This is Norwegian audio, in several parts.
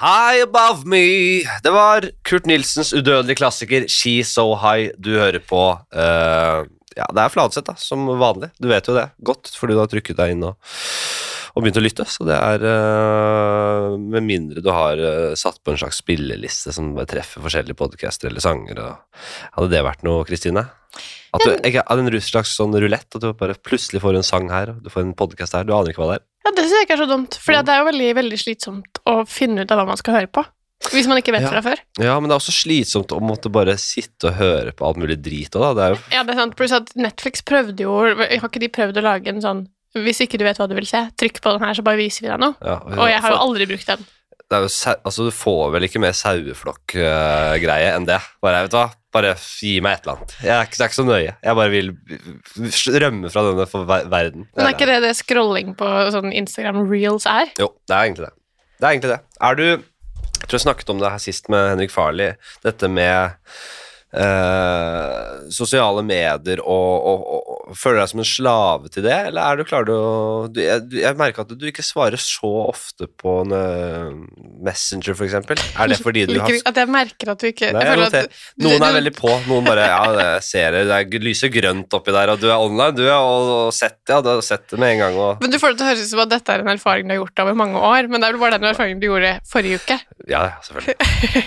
High Above Me. Det var Kurt Nilsens udødelige klassiker She's So High du hører på. Uh, ja, det er Fladseth, da, som vanlig. Du vet jo det godt, fordi du har trykket deg inn og, og begynt å lytte. Så det er uh, Med mindre du har uh, satt på en slags spilleliste som treffer forskjellige podcaster eller sanger. Og, hadde det vært noe, Kristine? At du, ikke, en slags sånn rulett, at du bare plutselig får en sang her, og du får en podcast her. Du aner ikke hva det er. Ja, Det synes jeg ikke er så dumt, for det er jo veldig, veldig slitsomt å finne ut av hva man skal høre på. Hvis man ikke vet Ja. fra før. Ja, men det er også slitsomt å måtte bare sitte og høre på alt mulig drit òg, da. Det jo Ja, det er sant, pluss at Netflix prøvde jo Har ikke de prøvd å lage en sånn Hvis ikke du vet hva du vil se, trykk på den her, så bare viser vi deg noe. ja, Og jeg har jo aldri brukt den. det jo altså, Du får vel ikke mer saueflokk-greie enn det. Bare, vet du hva? bare gi meg et eller annet. Jeg er ikke, det er ikke så nøye. Jeg bare vil rømme fra denne verden. Men er ikke det det scrolling på sånn Instagram reels er? Jo, det er egentlig det. Det er egentlig det. Er du Jeg tror jeg snakket om det her sist med Henrik Farley, dette med eh, sosiale medier og, og, og, og Føler deg som en slave til det, eller er du klar til å du, jeg, jeg merker at du ikke svarer så ofte på en eh, Messenger, for eksempel. Er det fordi du har At jeg merker at du ikke Nei, jeg jeg at Noen er veldig på, noen bare Ja, jeg ser det, det er lyser grønt oppi der, og du er online, du, er, og, sett, ja, du har sett det med en gang, og Men du får det til å høres ut som at dette er en erfaring du har gjort over mange år, men det er vel bare den erfaringen du gjorde forrige uke. Ja, selvfølgelig.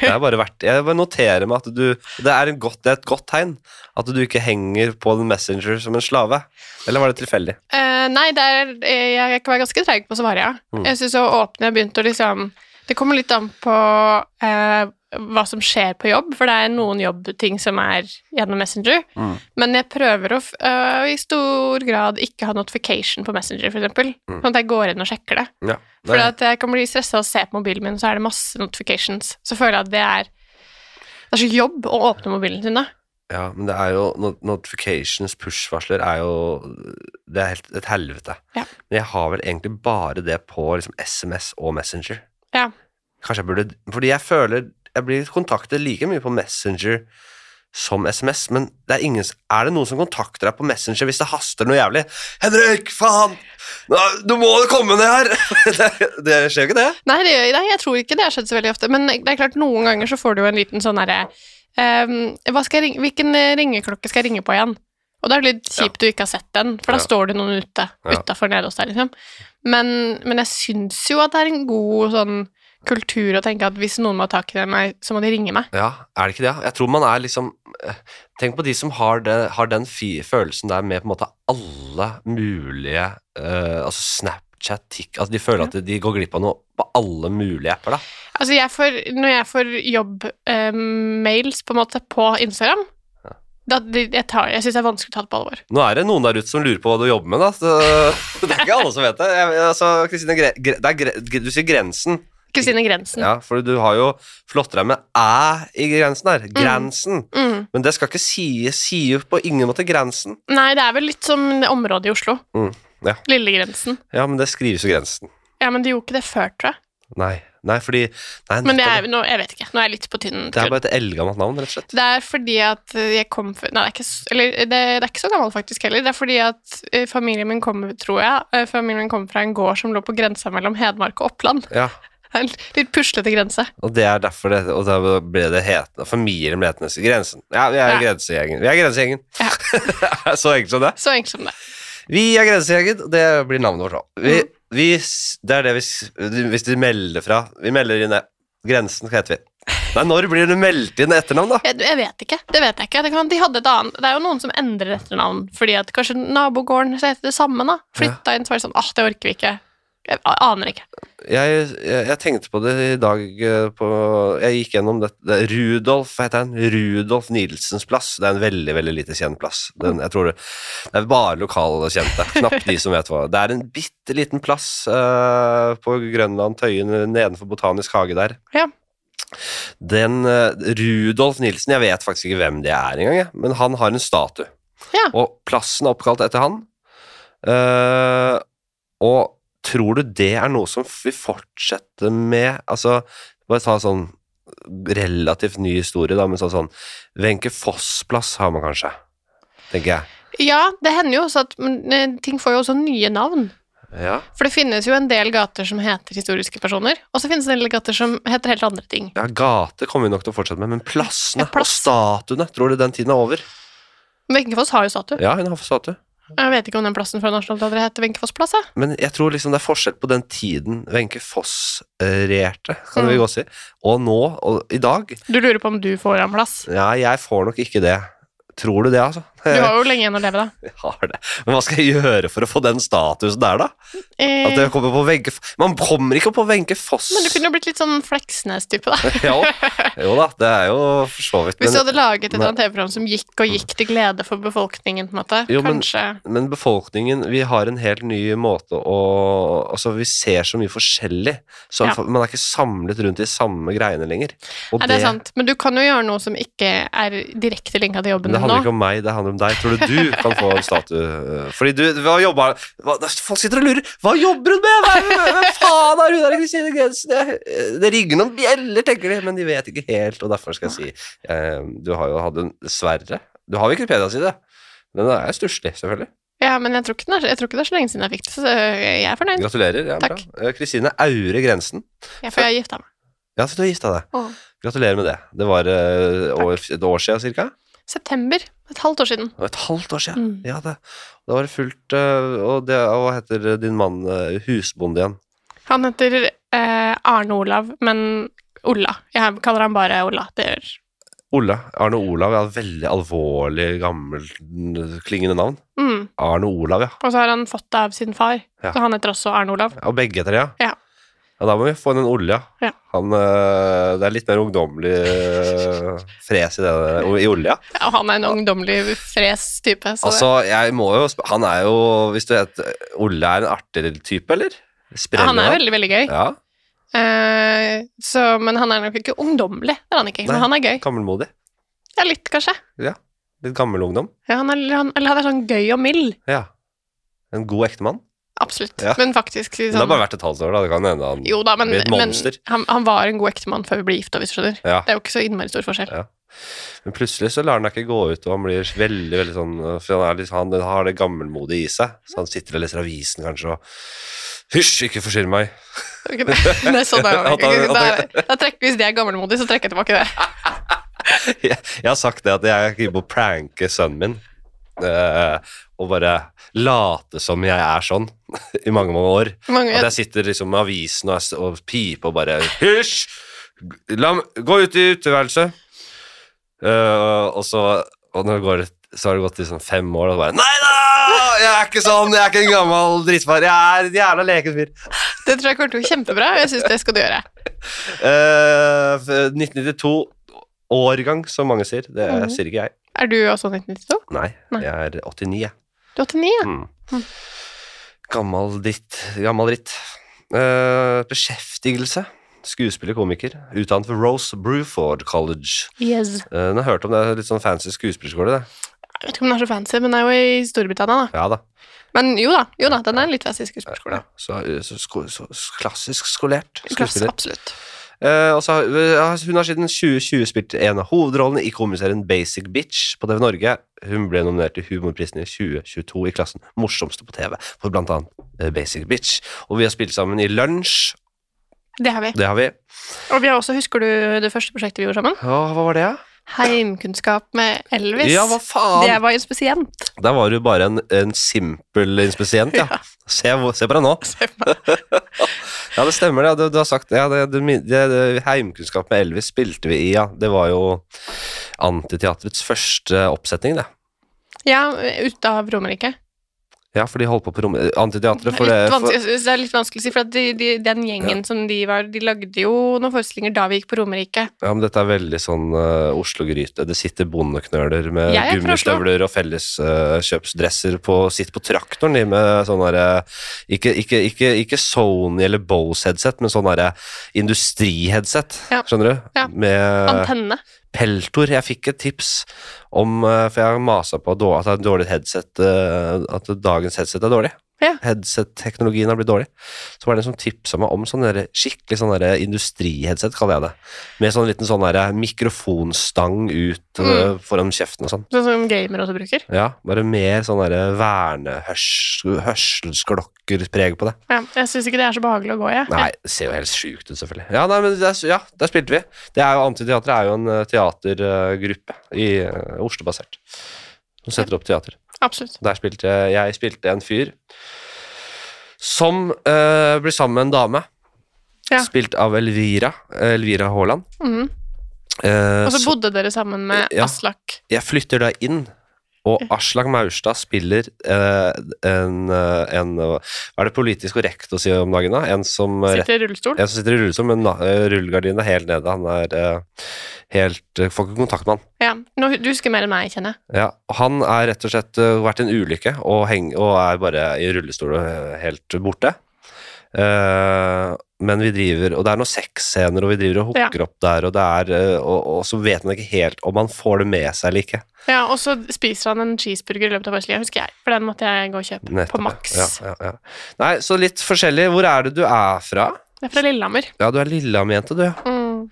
Det er bare verdt Jeg bare noterer meg at du Det er, en godt, det er et godt tegn at du ikke henger på en Messenger som en slave. Eller var det tilfeldig? Uh, nei, det er, eh, jeg kan være ganske treig på å svare, ja. Mm. Jeg syns å åpne Jeg begynte å liksom Det kommer litt an på uh, hva som skjer på jobb, for det er noen jobbting som er gjennom Messenger. Mm. Men jeg prøver å øh, i stor grad ikke ha notification på Messenger, for eksempel. Mm. Sånn at jeg går inn og sjekker det. Ja. For at jeg kan bli stressa og se på mobilen min, så er det masse notifications. Så føler jeg at det er Det er så jobb å åpne mobilen sin da. ja, men det er jo Notifications, push-varsler, er jo Det er helt et helvete. Ja. Men jeg har vel egentlig bare det på liksom, SMS og Messenger. Ja. Kanskje jeg burde Fordi jeg føler jeg blir kontaktet like mye på Messenger som SMS, men det er, ingen, er det noen som kontakter deg på Messenger hvis det haster noe jævlig? 'Henrik, faen! Du må komme ned her!' det, det skjer jo ikke det. Nei, det, nei, jeg tror ikke det har skjedd så veldig ofte, men det er klart noen ganger så får du jo en liten sånn herre ehm, jeg ringe, Hvilken eh, ringeklokke skal jeg ringe på igjen? Og det er litt kjipt du ikke har sett den, for da Ja. står det noen ute, Ja. nede hos deg, liksom. Men, men jeg syns jo at det er en god sånn kultur å tenke at hvis noen må ha tak i meg, så må de ringe meg. Ja, er det ikke det? Jeg tror man er liksom eh, Tenk på de som har, det, har den følelsen der med på en måte alle mulige uh, Altså Snapchat, TikTok altså De føler at de går glipp av noe på alle mulige apper, da. Altså, jeg får, når jeg får jobb-mails på en måte på Instagram Ja. da, jeg, tar- jeg syns det er vanskelig å ta det på alvor. Nå er det noen der ute som lurer på hva du jobber med, da. Så, det er ikke alle som vet det. Jeg, altså, Kristine, er du sier grensen. Kristine Grensen. Ja, for du har jo flott deg med æ i grensen her. Grensen. Mm. Men det skal ikke si, si jo på ingen måte grensen. Nei, det er vel litt som området i Oslo. Mm, ja. Lillegrensen. Ja, men det skrives jo grensen. Ja, men de gjorde ikke det før, tror jeg. Nei, nei fordi nei, Men det er, nå, jeg vet ikke. Nå er jeg litt på tynn Det er bare et eldgammelt navn, rett og slett. Det er fordi at jeg kom fra Nei, det er ikke, eller, det, det er ikke så gammelt faktisk heller. Det er fordi at eh, familien min kommer, tror jeg, eh, familien min kommer fra en gård som lå på grensa mellom Hedmark og Oppland. Ja, En litt puslete grense. og det er derfor det Og da ble det hetende Familien ble hetende Grensen. Ja, vi er Ja. grensegjengen. Vi er grensegjengen. Ja. Så enkelt som det. Så enkelt som det. Vi er grensegjengen, og det blir navnet vårt òg. Vi, Mm. vi, det er det hvis, hvis du melder fra Vi melder inn det. Grensen, heter vi? Nei, når blir det meldt inn etternavn, da? Jeg, jeg vet ikke. Det vet jeg ikke. Det, kan, de hadde et annet. det er jo noen som endrer etternavn fordi at kanskje nabogården heter det samme. da. Flytta inn, så var det sånn åh, det orker vi ikke. Jeg aner ikke. Jeg, jeg, jeg tenkte på det i dag eh, på Jeg gikk gjennom det, det Rudolf, hva heter han? Rudolf Nilsens plass. Det er en veldig veldig lite kjent plass. Den, jeg tror det, det er bare lokalkjente. Knapt de som vet hva. Det er en bitte liten plass uh, på Grønland, Tøyen, nedenfor Botanisk hage der. Ja. Den uh, Rudolf Nilsen, jeg vet faktisk ikke hvem det er engang, jeg, men han har en statue. Ja. Og plassen er oppkalt etter han. Uh, og tror du det er noe som vi fortsetter med Altså, bare ta sånn relativt ny historie, da, men sånn sånn Wenche Foss-plass har man kanskje, tenker jeg. Ja, det hender jo også at men, eh, ting får jo også nye navn. Ja. For det finnes jo en del gater som heter historiske personer, og så finnes det en del gater som heter helt andre ting. ja, gater kommer vi nok til å fortsette med, men plassene Ja, plass. og statuene, tror du den tiden er over? Wenchefoss har jo statue. Ja, hun har statue. Jeg vet ikke om den plassen fra Nationaltheatret heter Wenchefoss plass, Ja. Men jeg tror liksom det er forskjell på den tiden Wenche Foss regjerte, kan vi Mm. godt si, og nå, og i dag. Du lurer på om du får en plass? Ja, jeg får nok ikke det. Tror du det, altså? Du har jo lenge igjen å leve, da. Jeg har det. Men hva skal jeg gjøre for å få den statusen der, da? Eh, At jeg kommer på Wenche Man kommer ikke på Wenche Foss. men du kunne jo blitt litt sånn Fleksnes-type, da. jo, jo da, det er jo for så vidt Hvis du hadde laget et annet TV-program som gikk og gikk til glede for befolkningen, på en måte, Jo, men- kanskje men befolkningen, vi har en helt ny måte å Altså, vi ser så mye forskjellig. Så Ja. Man er ikke samlet rundt de samme greiene lenger. Og Nei, det er sant, men du kan jo gjøre noe som ikke er direkte linka til jobben nå det handler ikke om meg, det handler om deg. Tror du du kan få en statue? Fordi du, hva jobba Folk sitter og lurer. Hva jobber hun med? Hva faen er hun der Kristine Grensen? Det, det ringer noen bjeller, tenker de, men de vet ikke helt, og derfor skal jeg si eh, Du har jo hatt en Dessverre. Du har Wikipedia-side. Den er stusslig, selvfølgelig. Ja, men jeg tror, er, jeg tror ikke det er så lenge siden jeg fikk det, så jeg er fornøyd. Gratulerer. Ja. Takk. Eh, Kristine Aure Grensen. Ja, for jeg har gifta meg. Ja, så du har gifta deg. Oh. Gratulerer med det. Det var uh, år, et år siden cirka? September. Et halvt år siden. Et halvt år siden. Mm. Ja, det, da var det fullt eh, Og det, hva heter din mann eh, husbonde igjen? Han heter eh, Arne Olav, men Olla. Jeg kaller han bare Olla. Det gjør Ola. Arne Olav. Ja, veldig alvorlig, gammelklingende navn. mm. Arne Olav, ja. Og så har han fått det av sin far, Ja. så han heter også Arne Olav. Og begge etter det, ja. Ja. Ja, Da må vi få inn en olja. ja. Han, eh, det er litt mer ungdommelig eh, fres i det i olja. ja. Han er en ungdommelig fres type. Altså, jeg må jo sp- Han er jo Hvis du vet Olja er en artig type, eller? ja, han er veldig, veldig gøy. Ja, Eh, så, men han er nok ikke ungdommelig. Det er han ikke, Nei. men han er gøy. gammelmodig. Ja, litt, kanskje. Ja. Litt gammel ungdom. Ja, han er, han, eller han er sånn gøy og mild. Ja. En god ektemann. Absolutt. Ja. Men faktisk sånn, Det har bare vært et halvt år, da. Det kan hende han Jo da, men, blir et men han, han var en god ektemann før vi ble gifta, hvis du skjønner. Ja. Det er jo ikke så innmari stor forskjell. Ja. Men plutselig så lar han deg ikke gå ut, og han blir veldig veldig sånn For han, litt, han har det gammelmodige i seg, så han sitter og leser avisen kanskje og Hysj, ikke forstyrr meg. Det, det er sånn det er. Da trekker, hvis det er gammelmodig, så trekker jeg tilbake det. Jeg, jeg har sagt det at jeg er ikke på å pranke sønnen min. Eh, og bare late som jeg er sånn i mange, mange år. Mange, At jeg sitter liksom med avisen og, og piper og bare Hysj! Gå ut i uteværelset! Uh, og så Og når det går, så har det gått liksom fem år, og så bare Nei da! Jeg er ikke sånn! Jeg er ikke en gammel drittfar. Jeg er en jævla leken fyr. det tror jeg kommer til å gå kjempebra, jeg syns det skal du gjøre. Uh, 1992-årgang, som mange sier. Det Mhm. sier ikke jeg. Er du også 1992? Nei, Nei. jeg er 89, jeg. Du er 89, ja. Mm. Mm. Gammel dritt. Gammel dritt. Uh, beskjeftigelse. Skuespiller, komiker. Utdannet ved Rose Bruford College. Yes. Uh, jeg har hørt om det, er litt sånn fancy skuespillerskole, det. Jeg vet ikke om den er så fancy, men den er jo i Storbritannia, da. Ja da. Men jo da, jo da, den er en litt fancy skuespillerskole. Ja, så, så, så, så klassisk skolert skuespiller. Klass, absolutt. Eh, og så eh, hun har siden 2020 spilt en av hovedrollene i komiserien Basic Bitch på TV Norge. Hun ble nominert til Humorprisen i 2022 i klassen Morsomste på TV for blant annet eh, Basic Bitch. Og vi har spilt sammen i Lunsj, Det har vi. det har vi. Og vi har også, husker du det første prosjektet vi gjorde sammen? Ja, hva var det, da? Heimkunnskap med Elvis. Ja, hva faen? Det var inspisient. Der var du bare en, en simpel inspisient, ja. Se, se på deg nå. Ja, det stemmer det. Du, du har sagt ja, det, det, det, det, Heimkunnskap med Elvis spilte vi i, ja. Det var jo Antiteatrets første oppsetning, det. Ja, ute av Romerike. Ja, for de holdt på på rom... Antiteatret, for det for, det er litt vanskelig å si, for de, de, den gjengen som de var, de lagde jo noen forestillinger da vi gikk på Romerike. Ja, men dette er veldig sånn uh, Oslo-gryte. Det sitter bondeknøler med er gummistøvler og felleskjøpsdresser på Sitter på traktoren, de med sånn derre ikke, ikke, ikke, ikke Sony eller Bose-headset, men sånn derre industriheadset, Ja. skjønner du? Ja. Med Antenne. Peltor. Jeg fikk et tips om eh, For jeg har masa på at det er dårlig headset, eh, at dagens headset er dårlig. Ja. Headset-teknologien har blitt dårlig. Så var det en som tipsa meg om sånn skikkelig sånn industriheadset, kaller jeg det. Med sånn liten sånn mikrofonstang ut Mm. øh, foran kjeften og sånn. Sånn som gamer også bruker. Ja, bare mer sånn derre vernehørselsklokker-preg på det. Ja, jeg syns ikke det er så behagelig å gå i. Ja. Nei, det ser jo helt sjukt ut, selvfølgelig. Ja, nei, men der, ja, der spilte vi. Det er jo Antiteatret er jo en eh, teatergruppe i eh, Oslo-basert. Som setter opp teater. Absolutt. Der spilte jeg spilte en fyr som uh, blir sammen med en dame. Ja. Spilt av Elvira. Elvira Haaland. Mhm. Uh, Og så så bodde dere sammen med Ja. Aslak. jeg flytter da inn, og Aslak Maurstad spiller eh, en, eh, en Hva er det politisk korrekt å si om dagen, da? En som Sitter i rullestol. En som sitter i rullestol, men eh, rullegardinen er helt nede. Han er eh, helt eh, Får ikke kontakt med han. Ja. Nå, du husker mer enn meg, kjenner jeg. Ja, han er rett og slett vært i en ulykke og, heng, og er bare i rullestol og helt borte. Eh, men vi driver Og det er noen sexscener, og vi driver og hooker opp der, og det er eh, og, og så vet man ikke helt om man får det med seg eller ikke. Ja, Og så spiser han en cheeseburger i løpet av forestillinga, husker jeg. For den måtte jeg gå og kjøpe Nettopp, på Max. Ja, ja, ja. Nei, så litt forskjellig. Hvor er det du er fra? Jeg er fra Lillehammer. Ja, du er Lillehammer-jente, du. ja. Mm.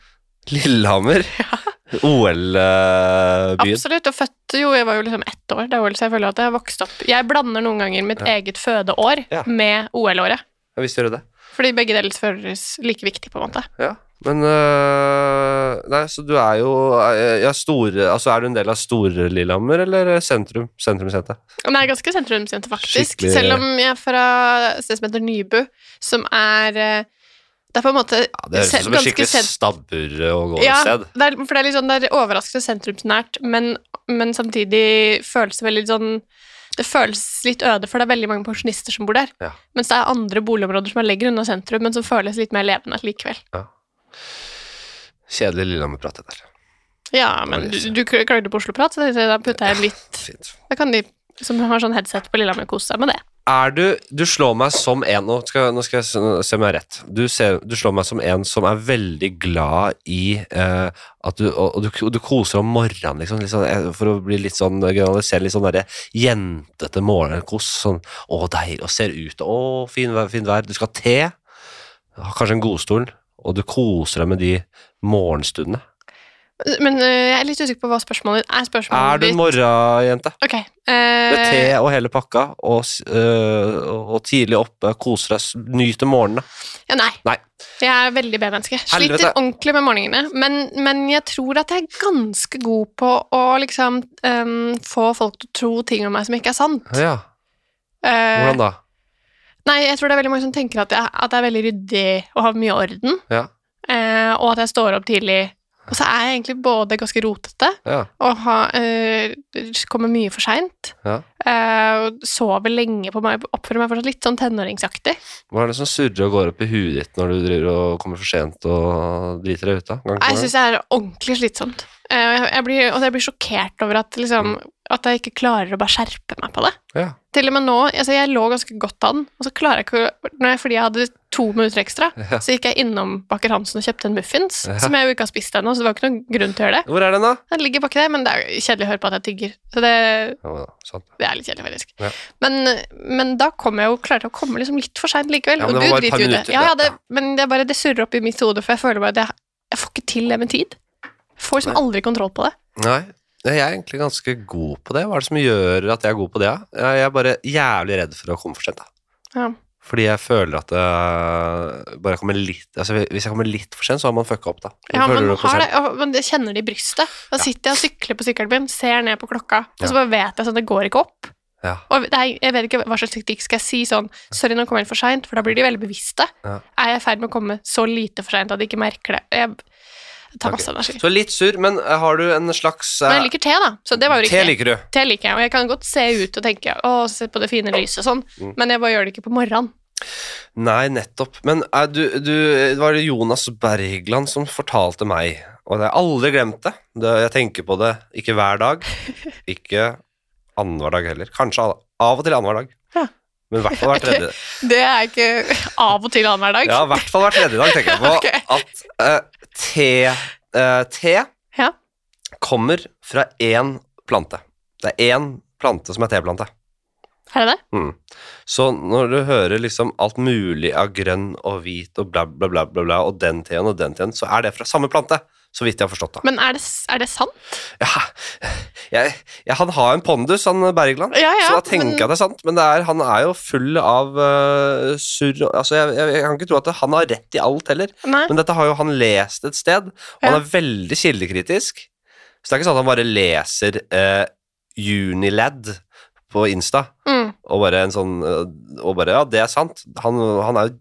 Lillehammer. OL-byen. Absolutt. Og født jo, jeg var jo liksom ett år da OL, så jeg føler at jeg har vokst opp Jeg blander noen ganger mitt Ja. eget fødeår Ja. med OL-året. Ja, visst gjør du det. Fordi begge deler føles like viktig, på en måte. Ja, men øh, Nei, så du er jo øh, ja, store Altså, er du en del av Store-Lillehammer eller sentrum? Sentrumsjente? Nei, ganske sentrumsjente, faktisk. Skikkelig- Selv om jeg er fra et sted som heter Nybu, som er eh, Det er på en måte Ja, det høres ut som et skikkelig sent- stabbur å gå Ja, et sted. det er, for det er litt sånn, det er overraskende sentrumsnært, men, men samtidig føles det veldig sånn Det føles litt øde, for det er veldig mange pensjonister som bor der. Ja. Mens det er andre boligområder som er lenger unna sentrum, men som føles litt mer levende likevel. Kjedelig Lillehammer-prat, det der. Ja, men du, du klagde på Oslo-prat, så da putter jeg litt. Da kan de som har sånn headset på Lillehammer, kose seg med det. Er du Du slår meg som en Nå skal, nå skal jeg se, se om jeg har rett. Du, ser, du slår meg som en som er veldig glad i eh, at du og, og du, og du koser om morgenen, liksom. Eh, for å bli litt sånn generalisere, litt sånn derre jentete morgenkos. Sånn Å, deilig, og ser ut Å, fin vær, fin vær. Du skal ha te, kanskje en godstol, og du koser deg med de morgenstundene. Men øh, jeg er litt usikker på hva spørsmålet er. Spørsmålet Er du en morgenjente? Ok. Med eh, te og hele pakka, og, øh, og tidlig oppe, koser deg, nyter morgenene. ja, nei. Nei. Jeg er veldig B-menneske. Helvete. Sliter ordentlig med morgenene. Men, men jeg tror at jeg er ganske god på å liksom um, få folk til å tro ting om meg som ikke er sant. Ja, hvordan da? Nei, jeg tror det er veldig mange som tenker at jeg, at jeg er veldig ryddig og har mye orden, Ja, Uh, og at jeg står opp tidlig. Og så er jeg egentlig både ganske rotete ja, og har, eh, kommer mye for seint. ja. Og sover lenge på meg, oppfører meg fortsatt litt sånn tenåringsaktig. Hva er det som surrer og går opp i huet ditt når du driver og kommer for sent og driter deg ut da? Jeg syns det er ordentlig slitsomt. Eh, jeg, blir, og jeg blir sjokkert over at, liksom, at jeg ikke klarer å bare skjerpe meg på det. Ja, Til og med nå, altså Jeg lå ganske godt an, og så klarer jeg ikke jeg, Fordi jeg hadde to minutter ekstra, Ja. så gikk jeg innom Baker Hansen og kjøpte en muffins, Ja. som jeg jo ikke har spist ennå, så det var ikke noen grunn til å gjøre det. Hvor er den da? Den ligger baki der, men det er kjedelig å høre på at jeg tygger. Så det, det er litt kjedelig, faktisk. Ja. Men, men da kom jeg jo, klarte å komme liksom litt for seint likevel. Og det du driter jo det. minutter, ja, det, men det bare det surrer opp i mitt hode, for jeg føler bare at jeg, jeg får ikke til det med tid. Får liksom aldri kontroll på det. Nei, jeg er egentlig ganske god på det. Hva er det som gjør at jeg er god på det? Jeg er bare jævlig redd for å komme for sent. da. Ja. Fordi jeg føler at det bare kommer litt altså Hvis jeg kommer litt for sent, så har man fucka opp, da. Ja, men, har det, men jeg kjenner det i brystet. Da sitter jeg og sykler på sykkelen min, ser ned på klokka, og så bare vet jeg sånn, det går ikke opp. Ja. Og det er, jeg vet ikke hva slags teknikk skal jeg si sånn Sorry, nå kommer jeg for seint, for da blir de veldig bevisste. Ja. Er jeg i ferd med å komme så lite for seint at de ikke merker det? Jeg, tar Ok. masse energi. Så litt sur, men eh, har du en slags uh, Men jeg liker te, da, så det var jo Te liker du. Te liker jeg, og jeg kan godt se ut og tenke å, se på det fine lyset og sånn, Mm. men jeg bare gjør det ikke på morgenen. Nei, nettopp. Men uh, du, du, det var Jonas Bergland som fortalte meg, og jeg har aldri glemt det. det. Jeg tenker på det ikke hver dag, ikke annenhver dag heller. Kanskje av og til annenhver dag. Ja. Men i hvert fall hver tredje. Det er ikke av og til annenhver dag. Ja, i hvert fall hver tredje dag tenker jeg på okay. at eh, te, uh, te Ja. kommer fra én plante. Det er én plante som er teplante. Er det det? Mm. Så når du hører liksom alt mulig av grønn og hvit og bla, bla, bla, bla, bla og den teen og den teen, så er det fra samme plante. Så vidt jeg har forstått det. Men er det, er det sant? Ja, jeg, jeg, han har en pondus, han Bergland. Ja, ja, så da tenker men- jeg det er sant. Men det er, han er jo full av uh, surr Altså, jeg, jeg, jeg kan ikke tro at det, han har rett i alt heller. Nei. Men dette har jo han lest et sted, og han er veldig kildekritisk. Så det er ikke sånn at han bare leser uh, Unilad på Insta, Mm. og bare en sånn eh, Og bare Ja, det er sant. Han, han er jo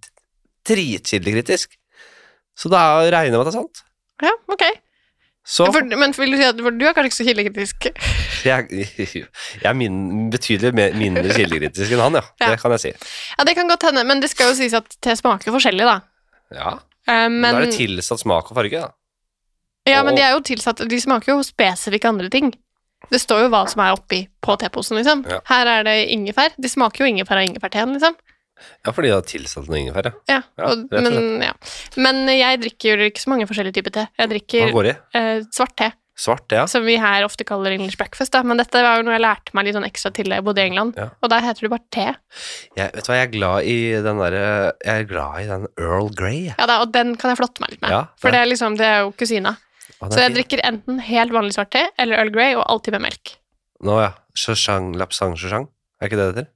dritkildekritisk. Så da regner jeg med at det er sant. Ja, ok. Så For, men vil du si at for du er kanskje ikke så kildekritisk? jeg, jeg er min, betydelig mindre kildekritisk enn han, ja. Ja. Det kan jeg si. Ja, det kan godt hende, men det skal jo sies at te smaker forskjellig, da. Ja, uh, men, Da er det tilsatt smak og farge, da. ja, men de er jo tilsatt De smaker jo spesifikke andre ting. Det står jo hva som er oppi på teposen, liksom. Ja. Her er det ingefær. De smaker jo ingefær av ingefærteen, liksom. Ja, fordi det har tilsatt noe ingefær, ja. Ja, og, ja men, ja. men jeg drikker jo ikke så mange forskjellige typer te. Jeg drikker eh, svart te, Svart, ja. som vi her ofte kaller English breakfast. Da. Men dette var jo noe jeg lærte meg litt sånn ekstra til da jeg bodde i England. Ja. Og der heter det bare te. Jeg, vet du hva, jeg er glad i den derre Jeg er glad i den Earl Grey. Ja, da, og den kan jeg flotte meg litt med. Ja, For det- det er liksom, det er jo kusina. Så jeg fin. drikker enten helt vanlig svart te eller Earl Grey, og alltid med melk. Nå, ja. Shoshang, lapsang, shoshang. Er ikke det det heter?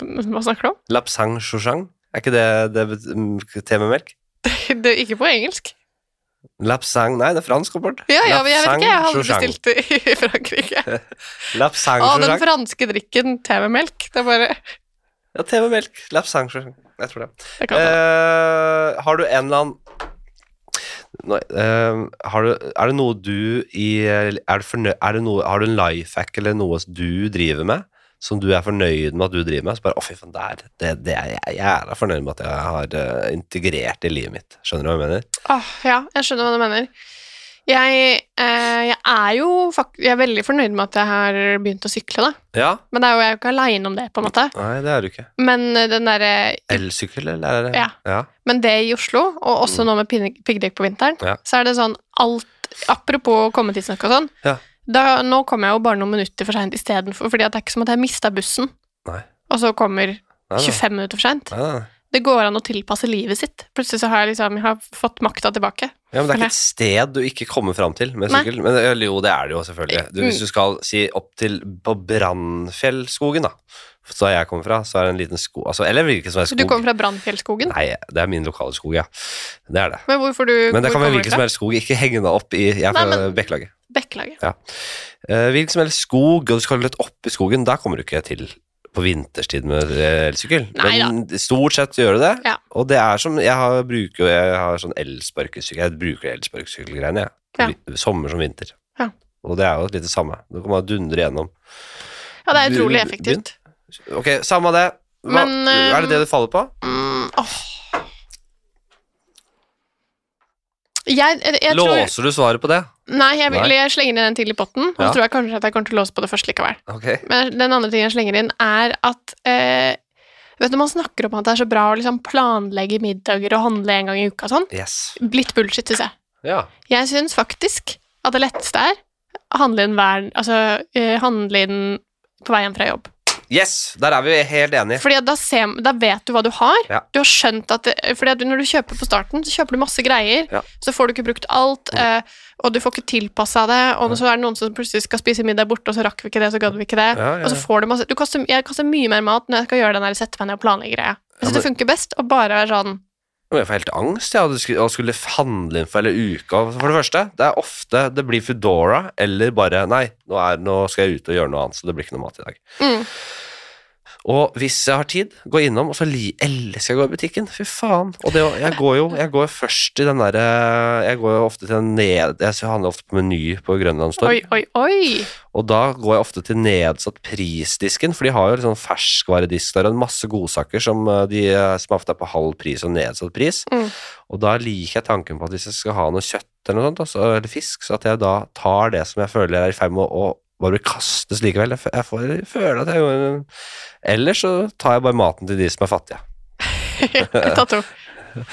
Hva snakker du om? Lapsang, shoshang. Er ikke det, det te med melk? Det, ikke på engelsk. Lapsang Nei, det er fransk, Robert. Ja, ja, men jeg vet ikke, jeg hadde bestilt det i Frankrike. Lapsang, Å, den franske drikken te med melk. Det er bare Ja, te med melk. Lapsang, shoshang. Jeg tror det. det. Eh, har du en eller annen Nei, uh, har du, er det noe du i er er det noe, Har du en life hack eller noe du driver med, som du er fornøyd med at du driver med? Så bare, å fy faen, der, det, det er jeg jævla fornøyd med at jeg har uh, integrert i livet mitt. Skjønner du hva jeg mener? Åh, ja, jeg skjønner hva du mener. Jeg, eh, jeg er jo fakt jeg er veldig fornøyd med at jeg har begynt å sykle, da. Ja. Men det er jo, jeg er jo ikke aleine om det, på en måte. Nei, det er du ikke. Men eh, den derre Elsykkel, eller er det Ja. ja. Men det i Oslo, og også nå med piggdekk på vinteren, Mm. Ja. så er det sånn alt Apropos komme tidsnok og sånn. Ja. Da, nå kommer jeg jo bare noen minutter for seint istedenfor, fordi det er ikke som at jeg mista bussen, Nei. og så kommer Nei, nei. 25 minutter for seint. Det går an å tilpasse livet sitt. Plutselig så har jeg liksom jeg har fått makta tilbake. Ja, men Det er ikke et sted du ikke kommer fram til med Nei. sykkel. Men jo, det er det jo selvfølgelig. Du, hvis Mm. du skal si opp til på Brannfjellskogen, da, så jeg kommer fra, så er det en liten skog altså, Eller hvilken som helst Du kommer fra Brannfjellskogen. Nei, det er min lokale skog, ja. Det er det. Men hvorfor du Men det kan være hvilken som helst skog. Ikke henge deg opp i Jeg er fra Bekkelaget. Bekkelaget. Eh, hvilken som helst skog, og du skal løpe opp i skogen, da kommer du ikke til på vinterstid med eh, elsykkel. Men stort sett gjør du det. Ja. Og det er som Jeg har, bruker Jeg har sånn elsparkesykkel. Jeg bruker elsparkesykkelgreiene, jeg. Ja. Sommer som vinter. Ja. Og det er jo litt det samme. Du kan bare dundre gjennom. Ja, det er utrolig effektivt. Ok, samme det. Hva, Men, eh, er det det du faller på? Mm, åh. Jeg, jeg, jeg tror Låser du svaret på det? Nei, jeg, vil, Nei. jeg slenger inn en til i potten, og Ja. så tror jeg kanskje at jeg kommer til å låse på det først likevel. Ok. Men den andre tingen jeg slenger inn, er at eh, Vet du, Man snakker om at det er så bra å liksom planlegge middager og handle en gang i uka og sånn. Yes. Blitt bullshit, syns jeg. Ja. Jeg syns faktisk at det letteste er å handle inn hver Altså eh, handle inn på vei hjem fra jobb. Yes! Der er vi helt enige. Fordi da, ser, da vet du hva du har. Ja. Du har skjønt at det, fordi at Når du kjøper på starten, så kjøper du masse greier. Ja. Så får du ikke brukt alt, eh, og du får ikke tilpassa det. Og så er det noen som plutselig skal spise middag borte, og så rakk vi ikke det, så gadd vi ikke det. Ja, Og så får du masse du kaster, Jeg kaster mye mer mat når jeg skal gjøre den der sette meg ned og planlegge greia. Jeg Ja, det funker best å bare være sånn Jeg får helt angst ja, og skulle handle inn for hele uka. For det første, det er ofte det blir Foodora eller bare Nei, nå, er, nå skal jeg ut og gjøre noe annet, så det blir ikke noe mat i dag. mm, Og hvis jeg har tid, gå innom, og så elsker jeg å gå i butikken. Fy faen. Og det, jeg går jo jeg går først i den derre Jeg går jo ofte til ned... Jeg handler ofte på Meny på Grønlandstorg. Oi, oi, oi! Og da går jeg ofte til nedsatt prisdisken, for de har jo sånn ferskvaredisk der og masse godsaker som eh, de eh, som ofte er på halv pris og nedsatt pris. Mm. Og da liker jeg tanken på at hvis jeg skal ha noe kjøtt eller noe sånt, altså, eller fisk, så at jeg da tar det som jeg føler er i ferd med å bare kastes likevel. Jeg, jeg, får, jeg føler at jeg gjør en- Eller så tar jeg bare maten til de som er fattige. Ta to.